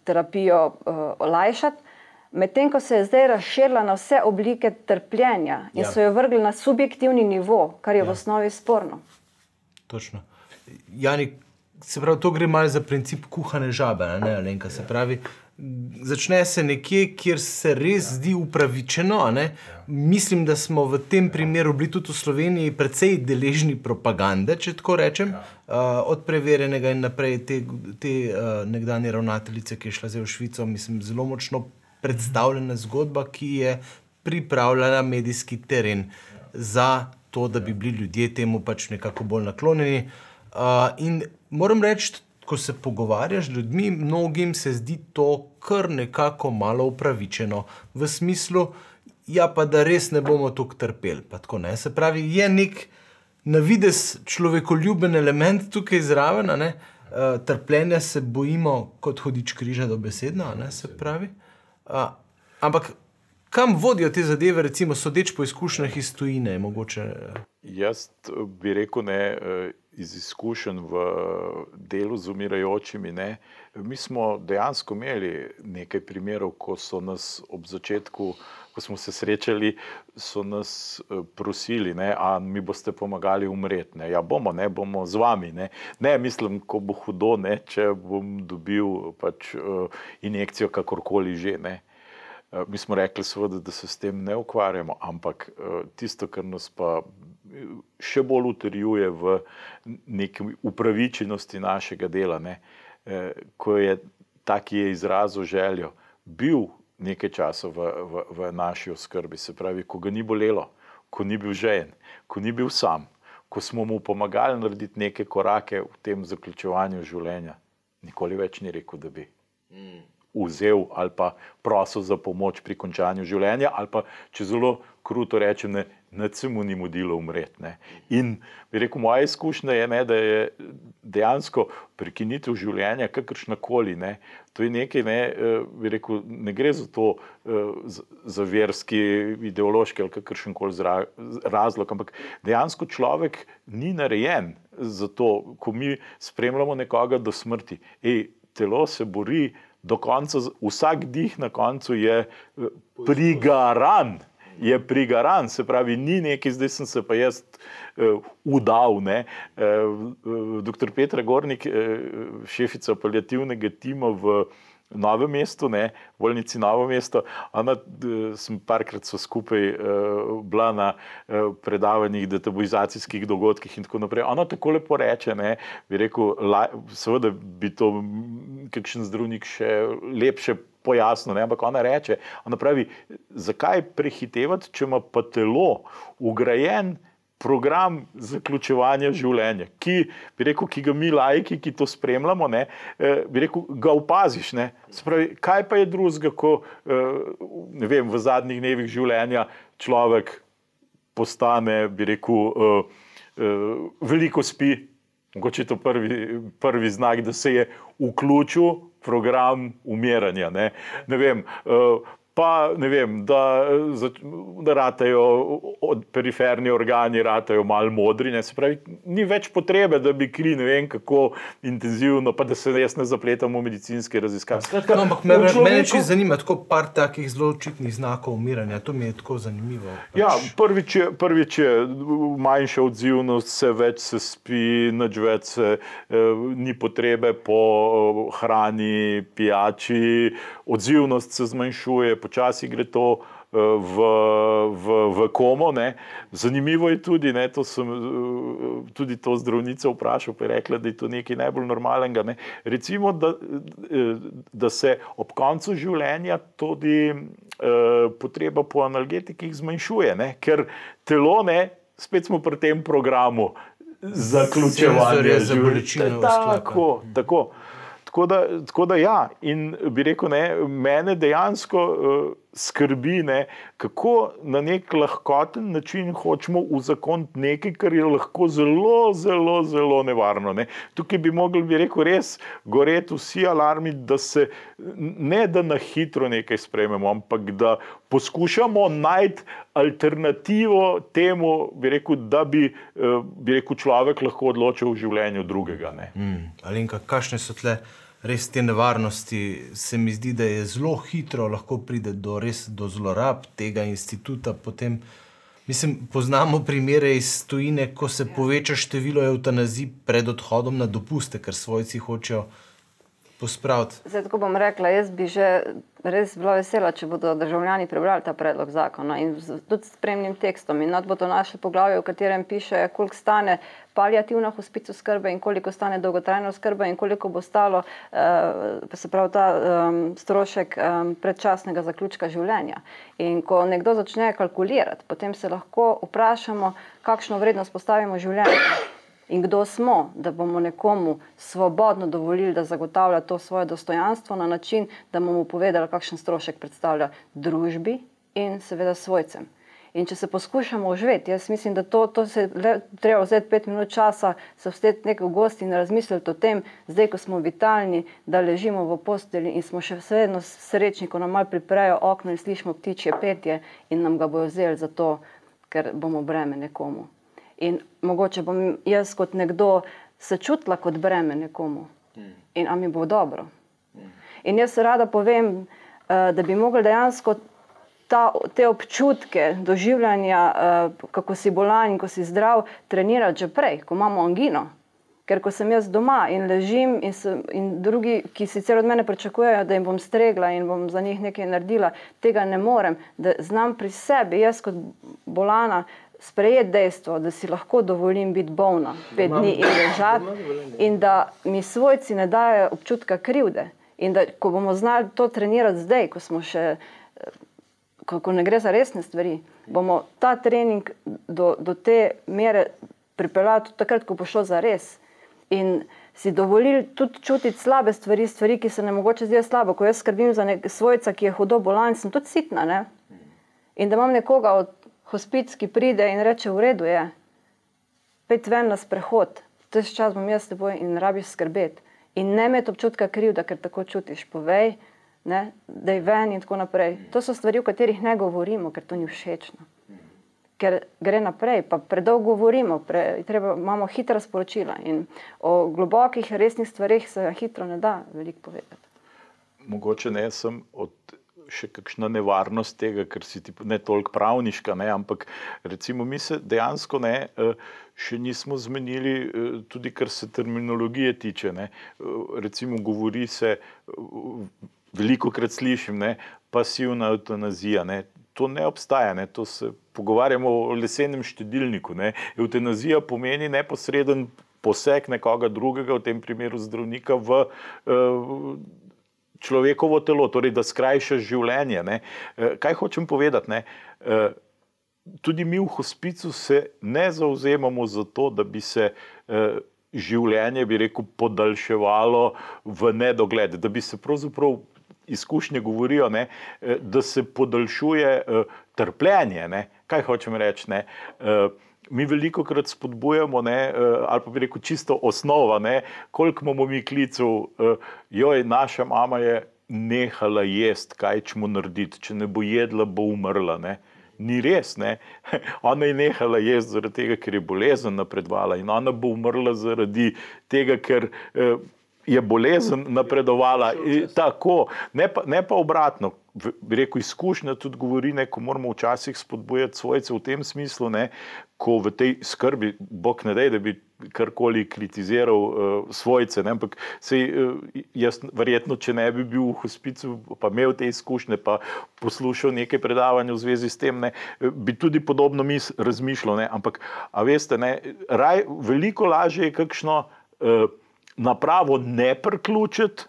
terapijo uh, olajšati. Medtem ko se je zdaj razširila na vse oblike trpljenja in ja. so jo vrgli na subjektivni nivo, kar je ja. v osnovi sporno. Točno. Jani, se pravi, to gre malo za princip kuhane žabe. Ne, ne, se pravi, začne se nekje, kjer se res zdi upravičeno. Mislim, da smo v tem primeru bili tudi v Sloveniji precej deležni propagande, če tako rečem, uh, od preverjenega in naprej te, te uh, nekdanje ravnateljice, ki je šla zdaj v Švico. Mislim, zelo močno predstavljena zgodba, ki je pripravljala medijski teren za to, da bi bili ljudje temu pač nekako bolj naklonjeni. Uh, in moram reči, ko se pogovarjaš z ljudmi, mnogim se zdi to kar nekako malo upravičeno, v smislu, ja, pa da res ne bomo tako trpeli. Tako, se pravi, je nek na vides človekoljuben element tukaj zraven, uh, trpljenja se bojimo kot hodič križa do besedna, se pravi. Uh, ampak Kam vodijo te zadeve, recimo, sodeč po izkušnjah iz tujine? Mogoče? Jaz bi rekel, ne, iz izkušenj v delu z umirajočimi. Ne. Mi smo dejansko imeli nekaj primerov, ko so nas ob začetku, ko smo se srečali, so nas prosili, da mi boste pomagali umreti. Ne. Ja, bomo, ne bomo z vami. Ne, ne mislim, ko bo hudo, ne, če bom dobil pač, injekcijo, kakorkoli že. Ne. Eh, mi smo rekli, seveda, da se s tem ne ukvarjamo, ampak eh, tisto, kar nas pa eh, še bolj utrjuje v neki upravičenosti našega dela, ne, ko je ta, ki je izrazil željo, bil nekaj časa v, v, v naši oskrbi, se pravi, ko ga ni bolelo, ko ni bil žejen, ko ni bil sam, ko smo mu pomagali narediti neke korake v tem zaključovanju življenja, nikoli več ni rekel, da bi. Mm vzel ali pa prosil za pomoč pri končanju življenja, ali pa če zelo kruto rečem, ne, ne se mu ni mudilo umreti. Ne. In bi rekel, moja izkušnja je, ne, da je dejansko prekinitev življenja, kakršna koli, ne, to je nekaj, ne, eh, bi rekel, ne gre za to, eh, za verski, ideološki ali kakršen koli razlog, ampak dejansko človek ni narejen za to, ko mi spremljamo nekoga do smrti. Ej, telo se bori do konca, vsak dih na koncu je eh, prigaran. Je prigaran, se pravi, ni nekaj, zdaj sem se pa jaz uh, udal. Uh, uh, Doktor Petra Gornik, uh, šefica palijativnega tima v uh, Novem mestu, ne, bolnici Novo mesto. Ona, sem parkrat so skupaj uh, bila na uh, predavanjih, detabuizacijskih dogodkih in tako naprej. Ona tako lepo reče, ne, bi rekel, la, seveda bi to kakšen zdravnik še lepše pojasnil, ne, ampak ona reče, ona pravi, zakaj prehitevati, če ima pa telo ugrajen program zaključevanja življenja, ki, rekel, ki ga mi, lajki, ki to spremljamo, ne, eh, rekel, ga opaziš. Spravi, kaj pa je drugega, ko eh, vem, v zadnjih dnevih življenja človek postane, bi rekel, uh, veliko spi. Mogoče je to prvi, prvi znak, da se je vključil program umiranja. Ne, ne vem, pa ne vem, da, da ratajo od periferni organi, ratajo malo modri. Ne, pravi, ni več potrebe, da bi kri ne vem kako intenzivno, pa da se jaz ne zapletam v medicinske raziskave. No, ampak me, človeku... mene če zanima, tako par takih zelo očitnih znakov umiranja, to mi je tako zanimivo. Pač. Ja, prvič je, prvič je manjša odzivnost, se več se spi, nič več se, eh, ni potrebe po eh, hrani, pijači, odzivnost se zmanjšuje počasi gre to eh, v, v, v komo. Ne. Zanimivo je tudi, ne, to sem eh, tudi to zdravnica vprašal, pa je rekla, da je to nekaj najbolj normalnega. Ne. Recimo, da, eh, da se ob koncu življenja tudi eh, potreba po analgetikih zmanjšuje, ne, ker telo, ne, spet smo pri tem programu. Zaključevanje za bolečino. Tako, tako. Tako da, tako da ja, in bi rekel, ne, mene dejansko uh, skrbi, ne, kako na nek lahkoten način hočemo uzakoniti nekaj, kar je lahko zelo, zelo, zelo nevarno. Ne. Tukaj bi mogli, bi rekel, res goreti vsi alarmi, da se ne da na hitro nekaj sprememo, ampak da poskušamo najti alternativo temu, bi rekel, da bi, uh, bi rekel, človek lahko odločil v življenju drugega. Mm, Alinka, kakšne so tle? Res te nevarnosti, se mi zdi, da je zelo hitro lahko pride do, res, do zlorab tega instituta. Potem, mislim, poznamo primere iz tujine, ko se poveča število eutanazij pred odhodom na dopuste, ker svojci hočejo pospraviti. Zdaj, tako bom rekla, jaz bi že res bila vesela, če bodo državljani prebrali ta predlog zakona in tudi spremnim tekstom. In nad bo to naše poglavje, v katerem piše, koliko stane palijativna hospicu skrbe in koliko stane dolgotrajna skrba in koliko bo stalo uh, se pravi ta um, strošek um, predčasnega zaključka življenja. In ko nekdo začne kalkulirati, potem se lahko vprašamo, kakšno vrednost postavimo življenju in kdo smo, da bomo nekomu svobodno dovolili, da zagotavlja to svoje dostojanstvo na način, da bomo povedali, kakšen strošek predstavlja družbi in seveda svojcem. In če se poskušamo uživeti, jaz mislim, da to, to se le, treba vzeti pet minut časa, se vsteti nekaj v gosti in razmisliti o tem, zdaj, ko smo vitalni, da ležimo v posteli in smo še vedno srečni, ko nam mal priprejo okno in slišimo ptičje petje in nam ga bojo vzeli zato, ker bomo breme nekomu. In mogoče bom jaz kot nekdo se čutila kot breme nekomu in a mi bo dobro. In jaz rada povem, eh, da bi mogli dejansko ta, te občutke doživljanja, eh, kako si bolan in ko si zdrav, trenirati že prej, ko imamo angino. Ker ko sem jaz doma in ležim, in, se, in drugi, ki sicer od mene pričakujejo, da jim bom stregla in bom za njih nekaj naredila, tega ne morem, da znam pri sebi, jaz kot bolana, sprejeti dejstvo, da si lahko dovolim biti bolna pet dni in ležati, in da mi svojci ne dajo občutka krivde. In da ko bomo znali to trenirati zdaj, ko smo še. Ko, ko ne gre za resne stvari, bomo ta trening do, do te mere pripeljali tudi takrat, ko bo šlo za res. In si dovolili tudi čutiti slabe stvari, stvari, ki se ne mogoče zdijo slabo. Ko jaz skrbim za svojca, ki je hudo bolan, sem tudi sitna. Ne? In da imam nekoga od hospic, ki pride in reče: V redu je, pet ven na sprehod, to je čas, bom jaz s teboj in rabiš skrbeti. In ne imeti občutka krivda, ker tako čutiš, povej, ne, da je ven in tako naprej. To so stvari, o katerih ne govorimo, ker to ni všečno. Ker gre naprej, pa predolgo govorimo, pre, treba, imamo hitra sporočila in o globokih, resnih stvarih se hitro ne da veliko povedati. Mogoče ne sem od še kakšna nevarnost tega, ker si ti ne toliko pravniška, ne, ampak recimo mi se dejansko ne, eh, še nismo zmenili, eh, tudi kar se terminologije tiče. Ne. Eh, recimo govori se, veliko krat slišim, ne, pasivna eutanazija. Ne. To ne obstaja, ne. to se pogovarjamo o lesenem štedilniku. Ne. Eutanazija pomeni neposreden poseg nekoga drugega, v tem primeru zdravnika, v uh, človekovo telo, torej da skrajšaš življenje. Ne. Eh, kaj hočem povedati? Ne? Eh, tudi mi v hospicu se ne zauzemamo za to, da bi se eh, življenje, bi rekel, podaljševalo v nedogled, da bi se pravzaprav izkušnje govorijo, ne, da se podaljšuje trpljenje. Ne. Kaj hočem reči? Ne? Mi veliko krat spodbujamo, ne, ali pa bi rekel, čisto osnova, koliko imamo mi klicev, joj, naša mama je nehala jesti, kaj ćemo narediti, če ne bo jedla, bo umrla. Ne. Ni res, ne. [laughs] Ona je nehala jesti zaradi tega, ker je bolezen napredovala in ona bo umrla zaradi tega, ker je bolezen napredovala. Tako, ne pa, ne pa obratno. Rekel, izkušnja tudi govori, ne, ko moramo včasih spodbujati svojce v tem smislu, ne, ko v tej skrbi, bog ne dej, da bi karkoli kritiziral uh, svojce, ne, ampak sej, uh, jaz verjetno, če ne bi bil v hospicu, pa imel te izkušnje, pa poslušal nekaj predavanj v zvezi s tem, ne, bi tudi podobno mis razmišljal, ne, ampak, a veste, ne, raj, veliko lažje je kakšno uh, napravo ne priključiti,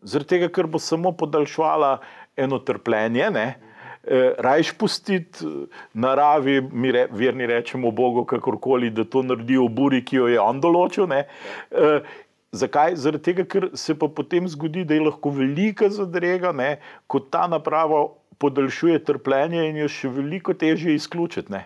zaradi tega, ker bo samo podaljšvala eno trpljenje, ne, Eh, rajš pustiti eh, naravi, mi re, verni rečemo Bogu, kakorkoli, da to naredi v buri, ki jo je on določil. Ne. Eh, zakaj? Zaradi tega, ker se pa potem zgodi, da je lahko velika zadrega, ne, ko ta naprava podaljšuje trpljenje in jo še veliko težje izključiti. Ne.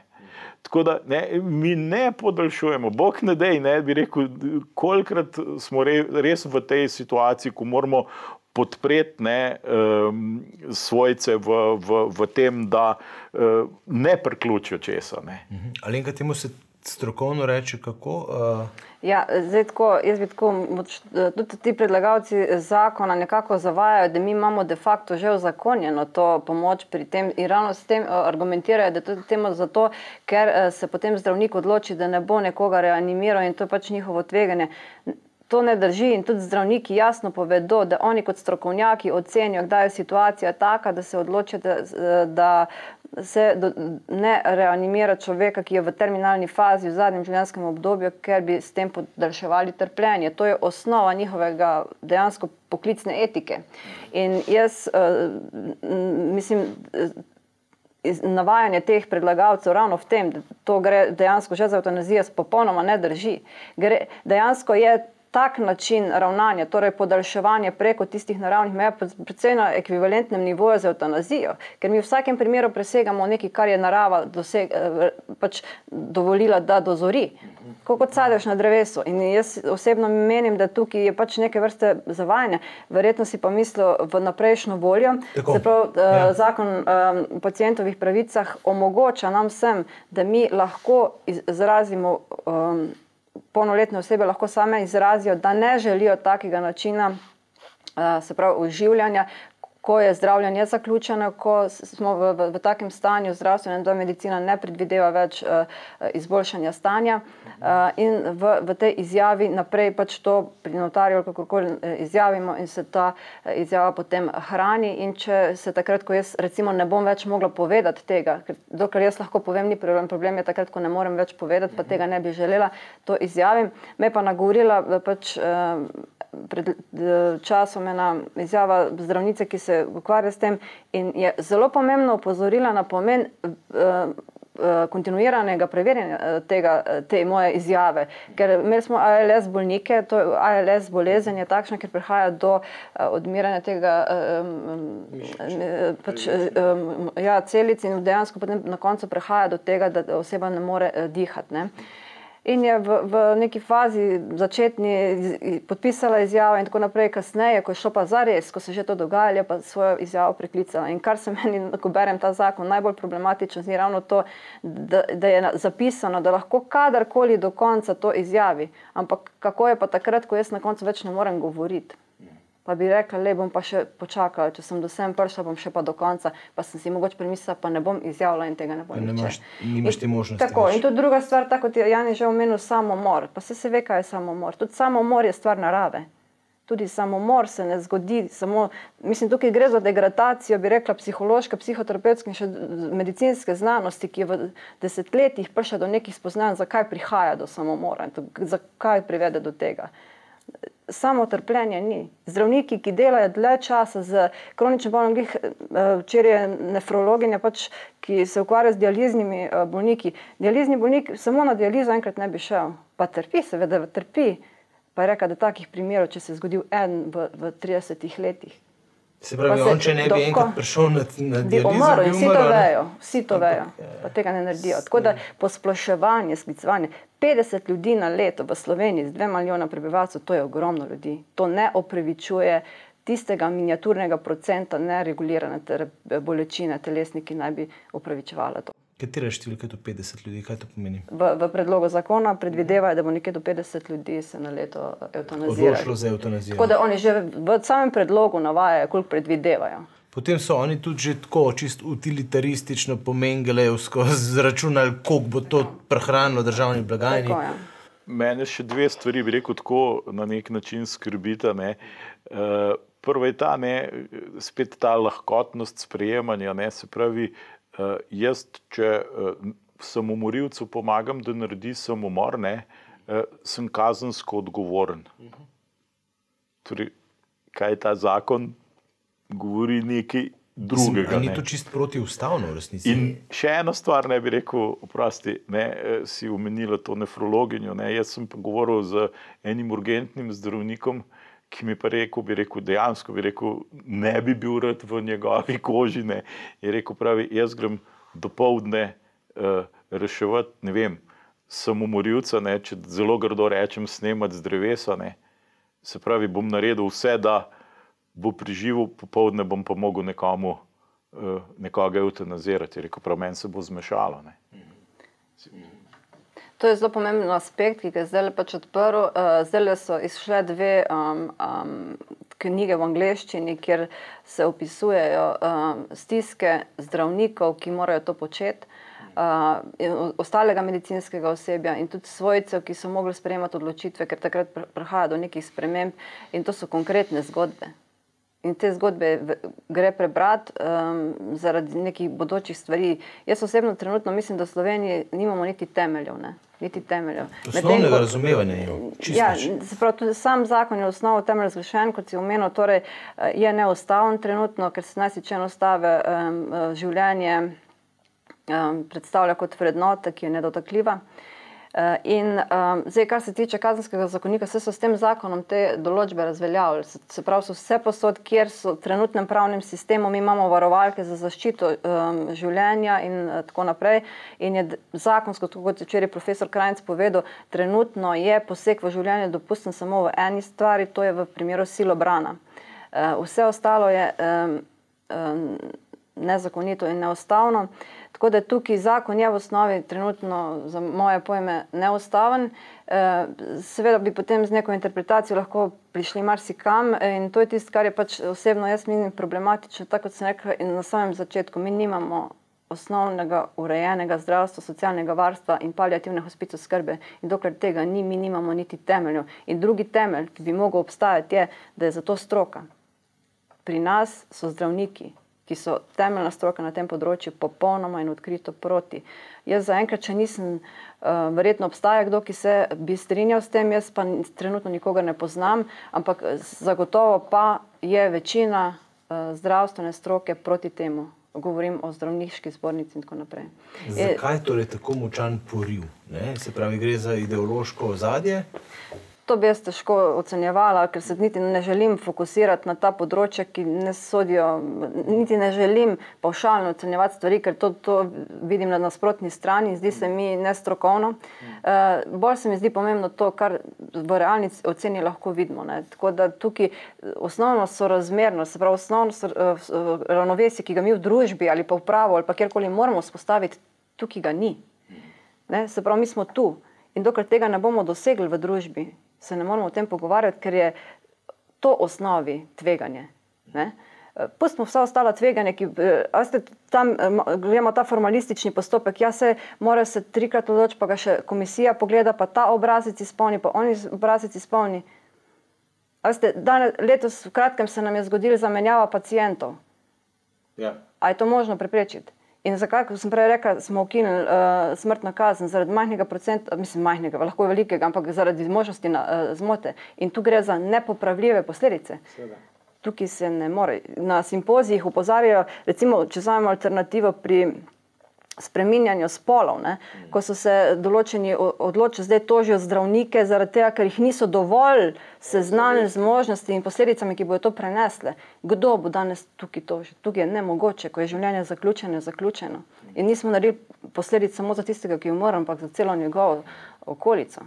Tako da ne, mi ne podaljšujemo, bog ne dej, ne bi rekel, kolikrat smo re, res v tej situaciji, ko moramo podpreti ne, um, svojce v, v, v tem, da uh, ne priključijo česa. Ne. Mhm. Ali enkrat temu se strokovno reče, kako? Uh... Ja, zdaj, tako, jaz bi tako, tudi ti predlagalci zakona nekako zavajajo, da mi imamo de facto že uzakonjeno to pomoč pri tem in ravno s tem argumentirajo, da je tudi temu zato, ker se potem zdravnik odloči, da ne bo nekoga reanimiral in to je pač njihovo tveganje to ne drži in tudi zdravniki jasno povedo, da oni kot strokovnjaki ocenijo, kdaj je situacija taka, da se odločijo, da, da se do, ne reanimira človeka, ki je v terminalni fazi v zadnjem življenjskem obdobju, ker bi s tem podaljševali trpljenje. To je osnova njihovega dejansko poklicne etike. In jaz uh, mislim, Navajanje teh predlagateljev ravno v tem, da to gre dejansko že za eutanazijo, popolnoma ne drži. Gre, dejansko je tak način ravnanja, torej podaljševanje preko tistih naravnih meja, predvsem na ekvivalentnem nivoju za eutanazijo, ker mi v vsakem primeru presegamo nekaj, kar je narava doseg, eh, pač dovolila, da dozori, kot sadeš na drevesu. In jaz osebno menim, da tukaj je pač neke vrste zavajanje. Verjetno si pa mislil v naprejšnjo voljo. Prav, eh, ja. Zakon o um, pacijentovih pravicah omogoča nam vsem, da mi lahko izrazimo. Um, polnoletne osebe lahko same izrazijo, da ne želijo takega načina, eh, se pravi, uživanja, ko je zdravljenje zaključeno, ko smo v, v, v takem stanju zdravstvene, da medicina ne predvideva več uh, izboljšanja stanja. Uh, in v, v tej izjavi naprej pač to pri notarju, kako koli izjavimo, in se ta izjava potem hrani. In če se takrat, ko jaz recimo ne bom več mogla povedati tega, ker dokler jaz lahko povem, ni problem, problem je takrat, ko ne morem več povedati, pa tega ne bi želela, to izjavim. Me pa nagovorila pač. Uh, pred časom ena izjava zdravnice, ki se ukvarja s tem in je zelo pomembno upozorila na pomen uh, kontinuiranega preverjanja tega, te moje izjave. Ker imeli smo ALS bolnike, to je ALS bolezen je takšna, ker prihaja do odmiranja tega um, pač, um, ja, celic in dejansko potem na koncu prihaja do tega, da oseba ne more dihati. Ne. In je v, v neki fazi začetni podpisala izjavo, in tako naprej, kasneje, ko je šlo pa za res, ko se je že to dogajalo, je pa svojo izjavo preklicala. In kar se meni, ko berem ta zakon, najbolj problematično je ravno to, da, da je zapisano, da lahko kadarkoli do konca to izjavi. Ampak kako je pa takrat, ko jaz na koncu več ne morem govoriti? Pa bi rekla, le bom pa še počakala, če sem do sem prišla, bom še pa do konca, pa sem si mogoče premislila, pa ne bom izjavila in tega ne bom. Imaš, nimaš te možnosti. Tako, in to druga stvar, tako kot je Jan že omenil, samomor. Pa se se ve, kaj je samomor. Tudi samomor je stvar narave. Tudi samomor se ne zgodi, samo, mislim, tukaj gre za degradacijo, bi rekla, psihološke, psihoterapevtske in še medicinske znanosti, ki je v desetletjih prišla do nekih spoznanj, zakaj prihaja do samomora in to, zakaj privede do tega samo trpljenje ni. Zdravniki, ki delajo dlje časa z kroničnim bolnim, eh, včeraj je nefrologinja, pač, ki se ukvarja z dializnimi eh, bolniki. Dializni bolnik samo na dializo enkrat ne bi šel, pa trpi, seveda trpi. Pa je rekel, da takih primerov, če se je zgodil en v, v 30 letih. Se pravi, se on, če ne bi enkrat prišel na, na dializo, umrl bi in vsi to umrl, vejo, vsi to vejo, pa tega ne naredijo. Tako da posploševanje, sklicevanje 50 ljudi na leto v Sloveniji z 2 milijona prebivalcev, to je ogromno ljudi. To ne opravičuje tistega miniaturnega procenta neregulirane bolečine telesni, ki naj bi opravičevala to. Katera številka je to 50 ljudi, kaj to pomeni? V, v predlogu zakona predvidevajo, da bo nekje do 50 ljudi se na leto Odločilo eutanaziralo. za eutanazijo. Tako da oni že v samem predlogu navajajo, koliko predvidevajo. Potem so oni tudi že tako čist utilitaristično pomengelevsko zračunali, koliko bo to prehranilo državni blagajni. Tako, ja. Mene še dve stvari, bi rekel, tako na nek način skrbita. Ne. Uh, prvo je ta, ne, spet ta lahkotnost sprejemanja. Ne, se pravi, uh, jaz, če uh, samomorilcu pomagam, da naredi samomor, ne, uh, sem kazensko odgovoren. Torej, kaj ta zakon govori, nekaj drugega. Ali ni to čist protiustavno v resnici? In še ena stvar, ne bi rekel, oprosti, ne, si omenila to nefrologinjo. Ne. Jaz sem pa govoril z enim urgentnim zdravnikom, ki mi pa rekel, bi rekel, dejansko bi rekel, ne bi bil rad v njegovi koži. Ne. Je rekel, pravi, jaz grem do povdne uh, reševati, ne vem, samomorilca, ne, če zelo grdo rečem, snemati z drevesa. Ne. Se pravi, bom naredil vse, da bo preživel, popovdne bom pa mogel nekomu uh, nekoga eutanazirati. Je Rekel, prav meni se bo zmešalo. Ne. To je zelo pomemben aspekt, ki ga zdaj pač odprl. Uh, zdaj so izšle dve um, um, knjige v angleščini, kjer se opisujejo um, stiske zdravnikov, ki morajo to početi. Uh, in ostalega medicinskega osebja in tudi svojcev, ki so mogli sprejemati odločitve, ker takrat pr- prihaja do nekih sprememb, in to so konkretne zgodbe. In te zgodbe gre prebrati um, zaradi nekih bodočih stvari. Jaz osebno trenutno mislim, da v Sloveniji nimamo niti temeljev. Ne? Niti temeljev. Osnovnega ko- razumevanja je čisto. Ja, pravi, tudi sam zakon je v osnovi temelj zgrešen, kot si omenil, torej eh, je neustaven trenutno, ker se nas če ustave um, življenje um, predstavlja kot vrednota, ki je nedotakljiva. Uh, in um, zdaj, kar se tiče kazenskega zakonika, se so s tem zakonom te določbe razveljavili. Se, se pravi, so vse posod, kjer so v trenutnem pravnem sistemu, mi imamo varovalke za zaščito um, življenja in uh, tako naprej. In je zakonsko, tako kot je včeraj profesor Krajnc povedal, trenutno je poseg v življenje dopusten samo v eni stvari, to je v primeru silobrana. Uh, vse ostalo je um, um, nezakonito in neustavno. Tako da tukaj zakon je v osnovi trenutno za moje pojme neustaven. Eh, Seveda bi potem z neko interpretacijo lahko prišli marsikam in to je tisto, kar je pač osebno jaz menim problematično, tako kot sem rekla in na samem začetku. Mi nimamo osnovnega urejenega zdravstva, socialnega varstva in paliativne hospice skrbe. In dokler tega ni, mi nimamo niti temeljev. In drugi temelj, ki bi mogel obstajati, je, da je za to stroka. Pri nas so zdravniki, ki so temeljna stroka na tem področju, popolnoma in odkrito proti. Jaz zaenkrat, če nisem, uh, verjetno obstaja kdo, ki se bi strinjal s tem, jaz pa trenutno nikogar ne poznam, ampak eh, zagotovo pa je večina uh, zdravstvene stroke proti temu. Govorim o zdravniški zbornici in tako naprej. Je- Zakaj torej tako močan poriv? Ne? Se pravi, gre za ideološko ozadje. To bi jaz težko ocenjevala, ker se niti ne želim fokusirati na ta področja, ki ne sodijo, niti ne želim pavšalno ocenjevati stvari, ker to, to vidim na nasprotni strani zdi se mi nestrokovno. Uh, bolj se mi zdi pomembno to, kar v realni oceni lahko vidimo. Ne. Tako da tukaj osnovno sorazmernost, se pravi osnovno so, uh, ravnovesje, ki ga mi v družbi ali pa v pravu ali pa kjerkoli moramo spostaviti, tukaj ga ni. Ne? Se pravi, mi smo tu in dokler tega ne bomo dosegli v družbi, se ne moramo o tem pogovarjati, ker je to osnovi tveganje. Ne? Pustimo vsa ostala tveganja, ki veste, tam gremo ta formalistični postopek. Ja, se mora se trikrat odločiti, pa ga še komisija pogleda, pa ta obrazec izpolni, pa oni obrazec izpolni. A Veste, danes, letos v kratkem se nam je zgodila zamenjava pacijentov. Ja. A je to možno preprečiti? In zakaj, kot sem prej rekel, smo ukinili uh, smrtno kazen zaradi majhnega procenta, mislim, majhnega, lahko velikega, ampak zaradi možnosti na, uh, zmote. In tu gre za nepopravljive posledice. Tukaj se ne more. Na simpozijih upozarjajo, recimo, če vzamemo alternativo pri spreminjanju spolov, ne? ko so se določeni odločili, zdaj tožijo zdravnike, zaradi tega, ker jih niso dovolj seznanili z možnostmi in posledicami, ki bodo to prenesle. Kdo bo danes tukaj tožil? Tukaj je nemogoče, ko je življenje zaključeno, je zaključeno. In nismo naredili posledic samo za tistega, ki umre, ampak za celo njegovo okolico.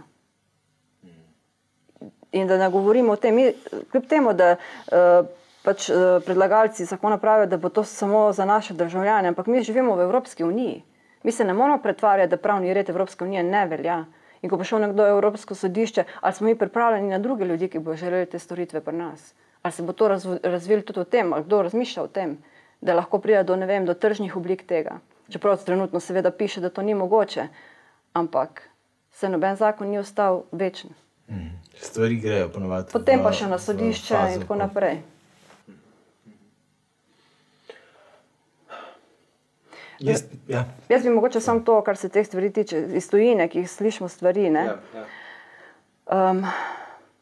In da ne govorimo o tem, mi, kljub temu, da uh, pač, uh, predlagalci zakona pravijo, da bo to samo za naše državljane, ampak mi živimo v Evropski uniji. Mi se ne moramo pretvarjati, da pravni red Evropske unije ne velja. In ko bo šel nekdo v Evropsko sodišče, ali smo mi pripravljeni na druge ljudi, ki bodo želeli te storitve pri nas? Ali se bo to razv razvilo tudi o tem, ali kdo razmišlja o tem, da lahko pride do, vem, do tržnih oblik tega. Čeprav trenutno seveda piše, da to ni mogoče, ampak se noben zakon ni ostal večen. Stvari grejo ponovadi. Potem v- pa še na v sodišče in tako ko- naprej. Jaz, ja. Jaz bi mogoče samo to, kar se teh stvari tiče, iz tujine, ki jih slišimo stvari. Ne? ja. Um,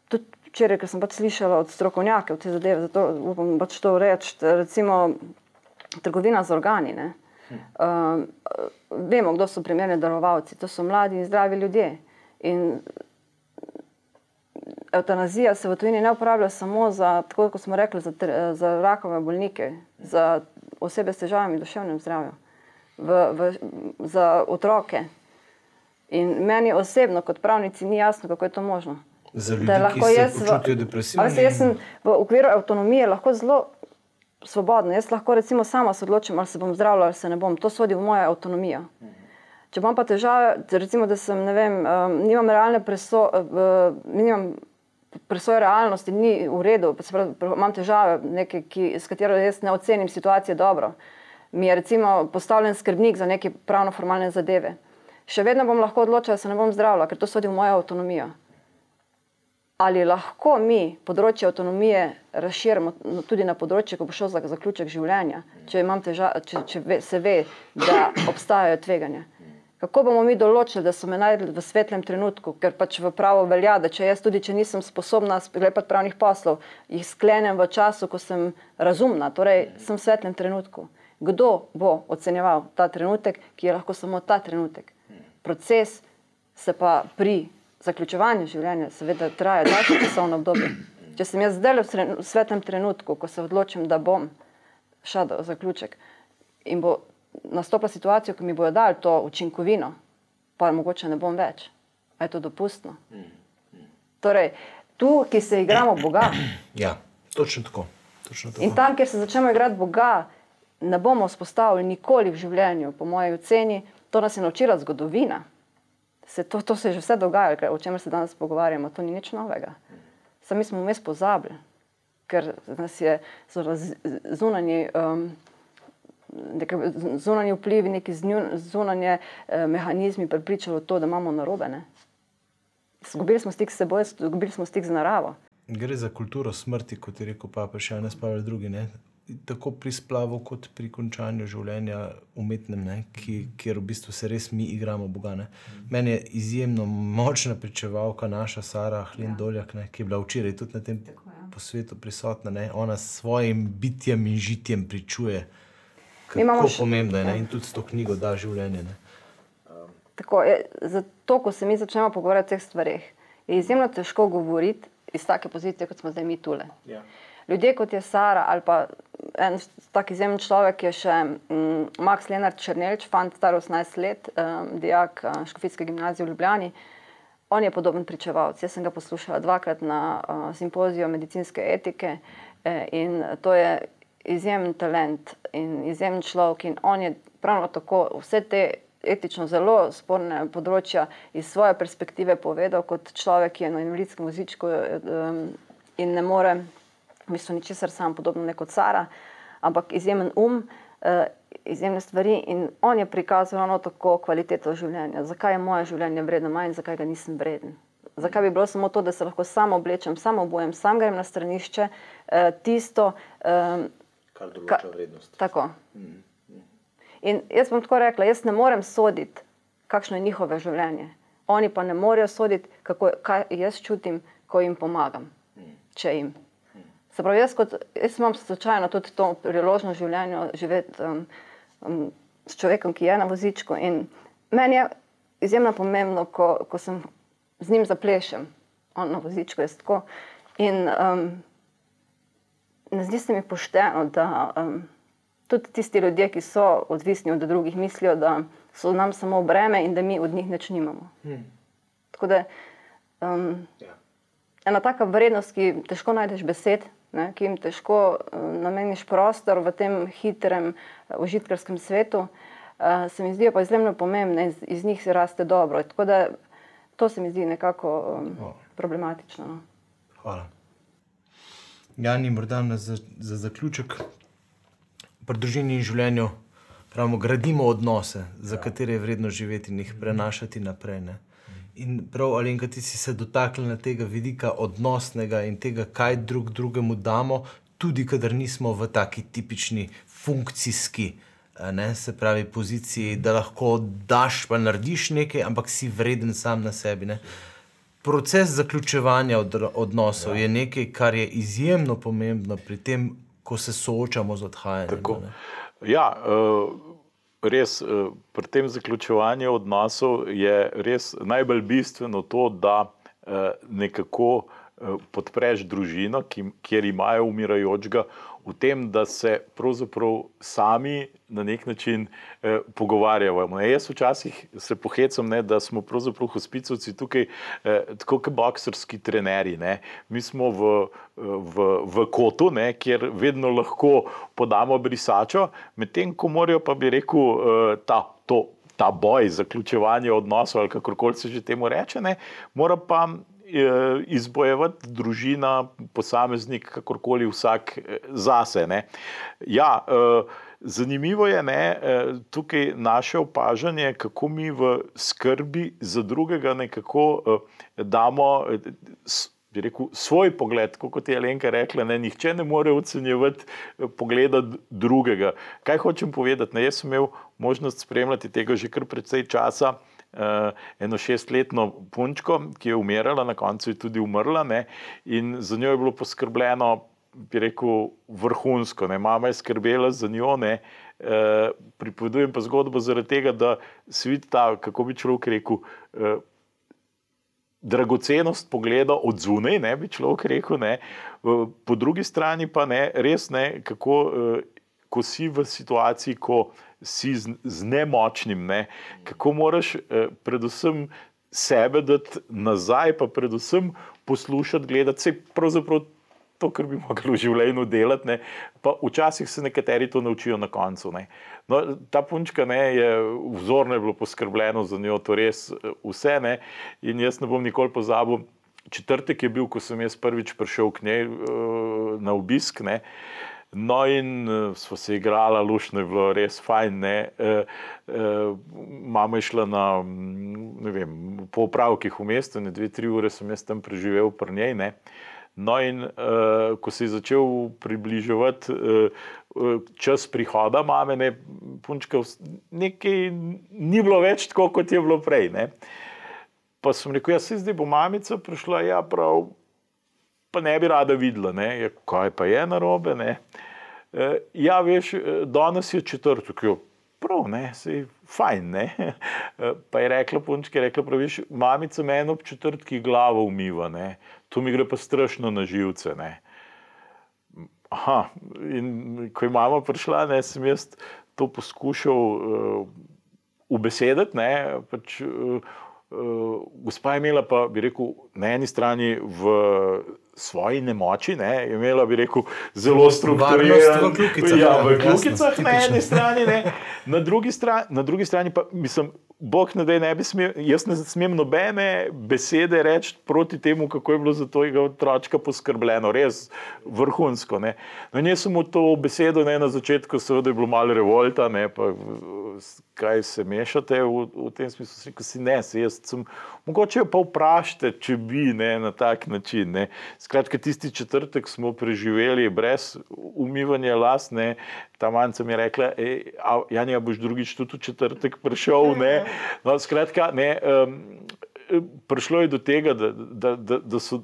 tudi včeraj, ker sem pač slišala od strokovnjakov te zadeve, zato upam pač to reči, recimo trgovina z organi. ne. Um, vemo, kdo so primerni darovalci. To so mladi in zdravi ljudje. In eutanazija se v tujini ne uporablja samo za, tako kot smo rekli, za, za rakove bolnike, za osebe s težavami v duševnem zdravju, v, v, za otroke. In meni osebno, kot pravnici, ni jasno, kako je to možno. Za ljudi, Da ki lahko se jaz počutijo veste, Jaz sem v okviru avtonomije lahko zelo svobodna. Jaz lahko recimo sama se odločim, ali se bom zdravila ali se ne bom. To sodi v mojo avtonomijo. Če imam pa težave, recimo, da sem, ne vem, um, nimam realne presoje, uh, nimam presoje realnosti, ni v redu, pravi, pr- imam težave, neke, ki, s katero jaz ne ocenim situacije dobro. Mi je recimo postavljen skrbnik za neke pravno-formalne zadeve. Še vedno bom lahko odločila, da se ne bom zdravila, ker to sodi v mojo avtonomijo ali lahko mi področje avtonomije razširimo tudi na področje, ko bo šlo za zaključek življenja, če, teža, če, če ve, se ve, da obstajajo tveganja. Kako bomo mi določili, da so me najdli v svetlem trenutku, ker pač v pravo velja, da če jaz tudi, če nisem sposobna sklepati pravnih poslov, jih sklenem v času, ko sem razumna, torej sem v svetlem trenutku. Kdo bo ocenjeval ta trenutek, ki je lahko samo ta trenutek? Proces se pa pri zaključevanju življenja seveda traja daljše časovno obdobje. Če sem jaz zdaj v svetlem trenutku, ko se odločim, da bom šel v zaključek in bo nastopila situacija, ko mi bojo dali to učinkovino, pa mogoče ne bom več. A je to dopustno? Torej, tu, ki se igramo Boga Ja, točno tako. Točno tako. in tam, kjer se začnemo igrati Boga, ne bomo vzpostavili nikoli v življenju, po moji oceni, to nas je naučila zgodovina. Se to, to se je že vse dogajalo, o čemer se danes pogovarjamo, to ni nič novega. Sami smo vmes pozabili, ker nas je zunanji, um, neke zunanji vplivi, neki zunanje eh, mehanizmi prepričali v to, da imamo narobe. ne. Izgubili smo stik s seboj, izgubili smo stik z naravo. Gre za kulturo smrti, kot je rekel papež Janez Pavel II. Ne? Tako pri splavu, kot pri končanju življenja umetnem, ne? Ki, kjer v bistvu se res mi igramo Boga. Ne? Meni je izjemno močna pričevalka naša Sara Hlindoljak, ne? ki je bila včeraj tudi na tem posvetu prisotna. Ne? Ona s svojim bitjem in žitjem pričuje, kako še- pomembno je ne? in tudi s to knjigo da življenje. Ne? Tako, je, zato, ko se mi začnemo pogovarjati o teh stvarih, je izjemno težko govoriti iz take pozicije, kot smo zdaj mi tule. Ja. Ljudje kot je Sara ali pa en tak izjemen človek je še um, Max Lenart Črnelč, fant star 18 let, um, dijak uh, Škofijske gimnazije v Ljubljani. On je podoben pričevalec. Jaz sem ga poslušala dvakrat na uh, simpoziju medicinske etike eh, in to je izjemen talent in izjemen človek. In on je pravno tako vse te etično zelo sporne področja iz svoje perspektive povedal kot človek, ki je na invalidskem vozičku um, in ne more, v bistvu ničesar sam podobno ne kot Sara, ampak izjemen um, uh, izjemne stvari in on je prikazal ravno tako kvaliteto življenja. Zakaj je moje življenje vredno manj, zakaj ga nisem vreden. Zakaj bi bilo samo to, da se lahko samo oblečem, samo obujem, sam grem na stranišče, eh, tisto, eh, Kar Ka- vrednost. tako. In jaz bom tako rekla, jaz ne morem soditi, kakšno je njihovo življenje. Oni pa ne morejo soditi, kako, kaj jaz čutim, ko jim pomagam. Če jim. Se pravi, jaz, kot, jaz imam slučajno tudi to priložnost v življenju živeti um, um, s človekom, ki je na vozičku. In meni je izjemno pomembno, ko, ko sem z njim zaplešem, on na vozičku je tako. In um, ne zdi se mi pošteno, da um, tudi tisti ljudje, ki so odvisni od drugih, mislijo, da so nam samo breme in da mi od njih nič nimamo. Hmm. Tako da um, ja. ena taka vrednost, ki težko najdeš besed, ne, ki jim težko um, nameniš prostor v tem hitrem, užitkarskem svetu, uh, se mi zdijo pa izjemno pomembne, iz, iz njih se raste dobro. Tako da to se mi zdi nekako um, problematično. No. Hvala. Jani, morda za, za zaključek, pri družini in življenju pravimo, gradimo odnose, za ja. katere je vredno živeti in jih prenašati naprej. Ne? In prav, ali enkrat si se dotaknil tega vidika odnosnega in tega, kaj drug drugemu damo, tudi kadar nismo v taki tipični funkcijski. Ne, se pravi, poziciji, da lahko daš, pa narediš nekaj, ampak si vreden sam na sebi. Ne. Proces zaključevanja od, odnosov ja. je nekaj, kar je izjemno pomembno pri tem, ko se soočamo z odhajanjem. Ja, uh, res uh, pri tem zaključevanju odnosov je res najbolj bistveno to, da uh, nekako uh, podpreš družino, ki, kjer imajo umirajočega v tem, da se pravzaprav sami na nek način eh, pogovarjamo. Ne, jaz včasih se pohecam, ne, da smo pravzaprav hospicovci tukaj eh, tako kot boksarski trenerji. Ne. Mi smo v, v, v kotu, ne, kjer vedno lahko podamo brisačo, medtem ko morajo pa bi rekel eh, ta. To, Ta boj, zaključevanje odnosov, ali kako koli se že temu reče, ne, mora pa Eh, izbojevati družina, posameznik, kakorkoli vsak eh, zase. Ne. Ja, eh, zanimivo je ne, tukaj naše opažanje, kako mi v skrbi za drugega nekako damo. Bi rekel svoj pogled, kot je Alenka rekla, ne, nihče ne more ocenjevati pogleda drugega. Kaj hočem povedati? Ne, jaz sem imel možnost spremljati tega že kar precej časa, eno šestletno punčko, ki je umirala, na koncu je tudi umrla, ne? in za njo je bilo poskrbljeno, bi rekel, vrhunsko. Ne? Mama je skrbela za njo. Ne? Uh, pripovedujem pa zgodbo zaradi tega, da se vidi ta, kako bi človek rekel. Uh, Dragocenost pogleda od zunaj, ne bi človek rekel, ne. po drugi strani pa ne, res ne, kako, ko si v situaciji, ko uh, si z, z nemočnim, ne? kako moraš eh, predvsem sebe dati nazaj, pa predvsem poslušati, gledati vse pravzaprav. To, kar bi mogli v življenju delati, ne, pa včasih se nekateri to naučijo na koncu. No, ta punčka ne, je vzorno je bilo poskrbljeno za njo, to res eh, vse. Ne, in jaz ne bom nikoli pozabil, četrtek je bil, ko sem jaz prvič prišel k njej uh, na obisk. Ne, uh, No, in uh, smo se igrali, lušno je bilo res fajn. Uh, uh, mama je šla na, ne vem, po upravkih v mestu, ne dve, tri ure sem jaz tam preživel pri njej. Ne. No, in uh, ko se je začel približevati uh, čas prihoda mame, ne, punčka, nekaj ni bilo več tako, kot je bilo prej. Ne. Pa sem rekel, ja, se zdaj bo mamica prišla, ja, prav pa ne bi rada videla, ne, je, kaj pa je narobe. Ne. E, ja, veš, e, danes je četrtek, jo, prav, ne, je fajn. Ne. E, pa je rekla punčka, je rekla, praviš, mamica meni ob četrtki glavo umiva, ne. to mi gre pa strašno na živce. Ne. Aha, in ko je mama prišla, ne, sem jaz to poskušal uh, ubesediti. Pač, uh, uh, gospa je imela pa, bi rekel, na eni strani v svoji nemoči, ne, imela bi rekel, zelo strukturirano. V ja, v klukicah na eni strani, ne, na, drugi strani, na drugi strani pa mislim. Bog ne da, ne bi smel, jaz ne smem nobene besede reči proti temu, kako je bilo za tega otroka poskrbljeno, res vrhunsko. Ne. No, jaz sem mu to besedo ne, na začetku, seveda je bilo malo revolta, ne, pa kaj se mešate v, v tem smislu, rekel si ne, se jaz sem, mogoče pa vprašajte, če bi ne, na tak način. Ne. Skratka, tisti četrtek smo preživeli brez umivanja las, ne, ta manjca mi je rekla, Janja, boš drugič tudi v četrtek prišel. Ne. No, skratka, ne, um, prišlo je do tega, da, da, da, da so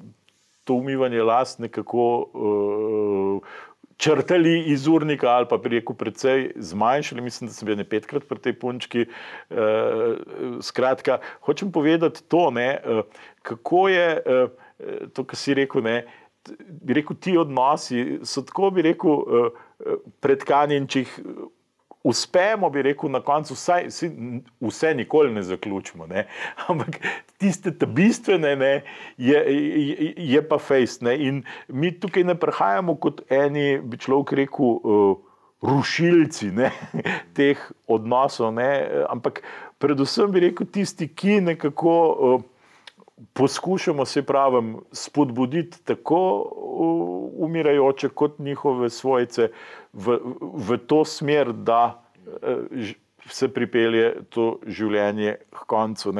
to umivanje las nekako uh, črtali iz urnika ali pa rekel, precej zmanjšali. Mislim, da sem bil ne petkrat pri tej punčki. Skratka, hočem povedati to, ne, kako je to, kar si rekel. Ne, Bi rekel, ti odnosi so tako, bi rekel, jih uspemo, bi rekel, na koncu vsaj, vse nikoli ne zaključimo. Ne? [laughs] Ampak tiste bistvene ne, je, je, je pa fejst. In mi tukaj ne prihajamo kot eni, bi človek rekel, uh, rušilci ne, [laughs] teh odnosov, ne? ampak predvsem bi rekel tisti, ki nekako. Uh, Poskušamo se pravim spodbuditi tako umirajoče, kot njihove svojce, v, v to smer, da eh, se pripelje to življenje k koncu.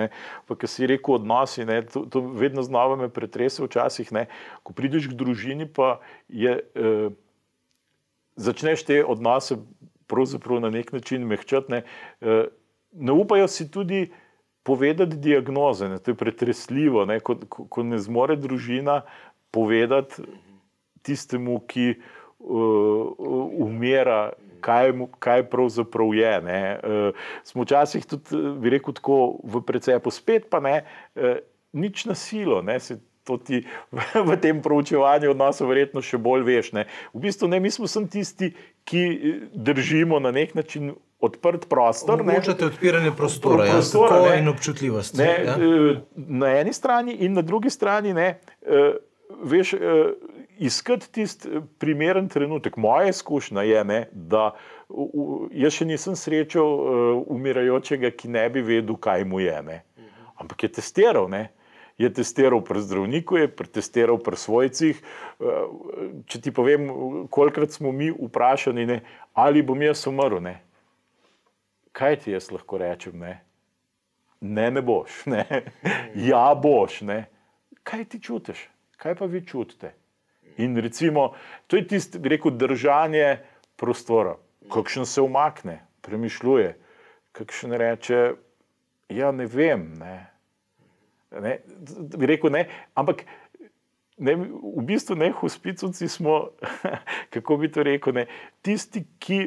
Ker si rekel, odnosi, ne, to, to vedno znova me pretrese, včasih, ne, ko prideš k družini, pa je, eh, začneš te odnose pravzaprav na nek način mehčati. Ne, eh, ne upajo si tudi povedati diagnoze, ne, to je pretresljivo, ne, ko, ko, ko ne zmore družina povedati tistemu, ki umira, kaj, kaj pravzaprav je. Uh, smo včasih tudi, bi rekel, tako v precepu, spet pa ne, uh, nič na silo. Ne, To ti [laughs] v, v tem proučevanju odnosov verjetno še bolj veš. Ne. V bistvu ne, mi smo tisti, ki držimo na nek način odprt prostor. Omogočate odpiranje prostora, prostora ja, in občutljivost. Ne, ja. Na eni strani in na drugi strani, ne, veš, iskati tisti eh, primeren trenutek. Moja izkušnja je, ne, da v, jaz še nisem srečal uh, umirajočega, ki ne bi vedel, kaj mu je. Ne. Ampak je testiral. Ne. Je testiral pri zdravniku, je testiral pri svojcih. Eh, če ti povem, kolikrat smo mi vprašani, ne, ali bom jaz umrl. Ne. Kaj ti jaz lahko rečem? Ne, ne, ne boš. Ne. [laughs] Ja, boš. Ne. Kaj ti čutiš? Kaj pa vi čutite? In recimo, to je tisto, bi rekel, držanje prostora. Kakšen se umakne, premišljuje, kakšen reče, ja, ne vem. Ne. Ne, bi rekel, ne, ampak ne, v bistvu ne, hospicovci smo, [laughs] kako bi to rekel, ne, tisti, ki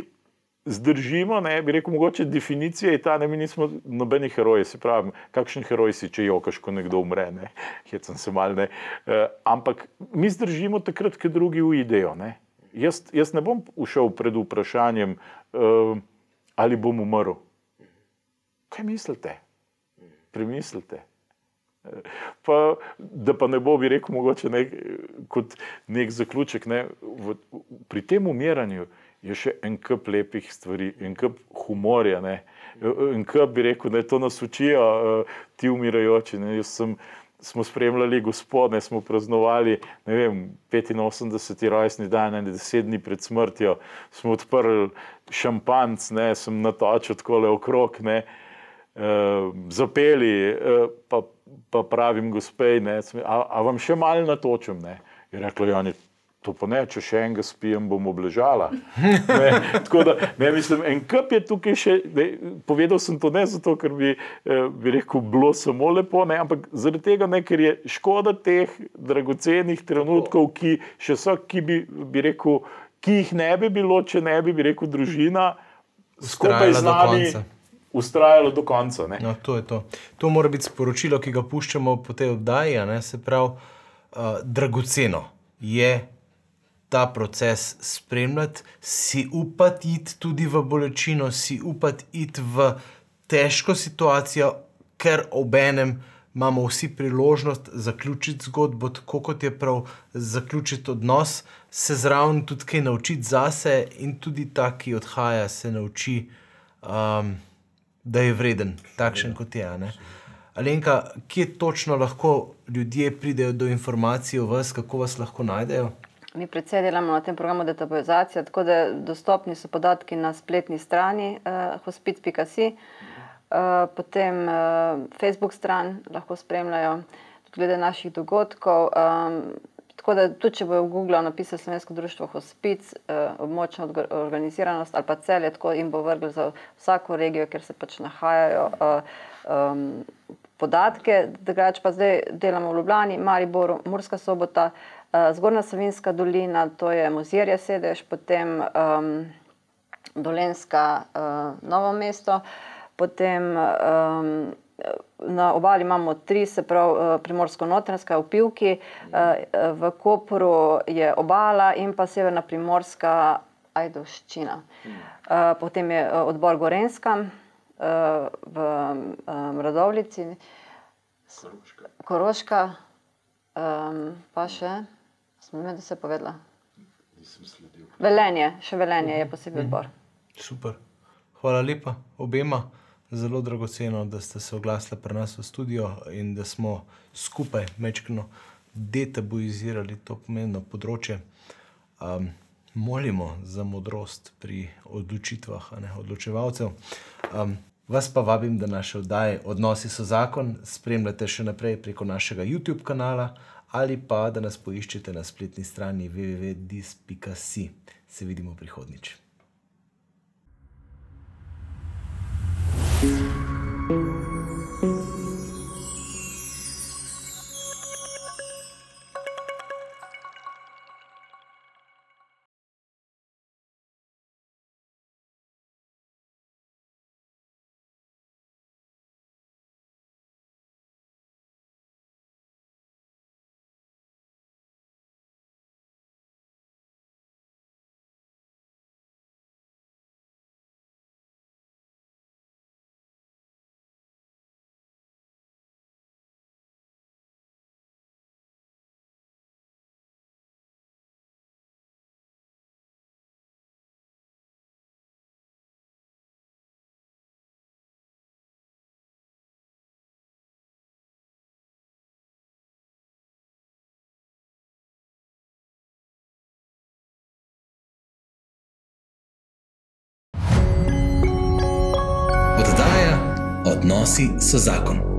zdržimo, ne, bi rekel, mogoče definicija je ta, da mi nismo nobeni heroji, se pravi, kakšen heroj si, če jokaš, ko nekdo umre, ne, [laughs] hecam se mal, ne, uh, ampak mi zdržimo takrat, ko drugi uidejo, ne. Jaz, jaz ne bom ušel pred vprašanjem, uh, ali bom umrl. Kaj mislite? Premislite. Pa, da pa ne bo, bi rekel, mogoče nek, kot nek zaključek. Ne, v, pri tem umiranju je še en kup lepih stvari, en kup humorja. Ne. En kup bi rekel, da to nas učijo uh, ti umirajoči. Ne. Jaz sem, smo spremljali gospode, smo praznovali vem, 85. rojstni dan, ne deset dni pred smrtjo, smo odprli šampanc, ne, sem natočil tako le okrog, ne, uh, zapeli, uh, pa, pa pravim gospej, ne, a, a vam še malo natočim. Ne. Je reklo, Jani, To pa ne, če še enega spijem, bom obležala. [laughs] Ne, tako da, ne mislim, en kup je tukaj še. Ne, povedal sem to ne zato, ker bi, eh, bi rekel, bilo samo lepo, ne, ampak zaradi tega, ne, ker je škoda teh dragocenih trenutkov, ki še so, ki bi, bi rekel, ki jih ne bi bilo, če ne bi, bi rekel, družina skupaj z nami. Ustrajalo do konca. No, to, to. to mora biti sporočilo, ki ga puščamo po tej oddaji. Se pravi, uh, dragoceno je ta proces spremljati, si upati iti tudi v bolečino, si upati iti v težko situacijo, ker ob enem imamo vsi priložnost zaključiti zgodbo, tako kot je prav zaključiti odnos, se zraven tudi kaj naučiti zase in tudi ta, ki odhaja, se nauči, um, da je vreden, takšen kot je. Alenka, kje točno lahko ljudje pridejo do informacij o vas, kako vas lahko najdejo? Mi predvsej delamo na tem programu detaboizacije, tako da dostopni so podatki na spletni strani uh, hospic.com, uh, potem uh, Facebook stran lahko spremljajo, tudi glede naših dogodkov. Um, tako da tudi, če bojo v Google napisali Slovensko društvo Hospic, uh, območna organiziranost ali pa celje, tako jim bo vrgli za vsako regijo, kjer se pač nahajajo. Um, podatke, drugače pa zdaj delamo v Ljubljani, Mariboru, Murska sobota, uh, Zgornja Savinska dolina, to je Mozirja sedež, potem um, Dolenska uh, Novo mesto, potem um, na obali imamo tri, se pravi uh, Primorsko-Notranska v Pivki, uh, v Kopru je obala in pa Severna Primorska Ajdoščina. Uh, potem je odbor Gorenska uh, v um, Radovlici, Koroška. Koroška, um, pa še, sem ne da se povedala. Nisem sledil. Velenje, še velenje je posebej odbor. Super. Hvala lepa obema. Zelo dragoceno, da ste se oglasili pri nas v studio in da smo skupaj mečkino detabuizirali to pomembno področje. Um, molimo za modrost pri odločitvah, a ne odločevalcev. Um, vas pa vabim, da naše oddaje Odnosi so zakon spremljate še naprej preko našega YouTube kanala ali pa da nas poiščete na spletni strani www.dis.si. Se vidimo prihodnjič. Oddaja Odnosi so zakon.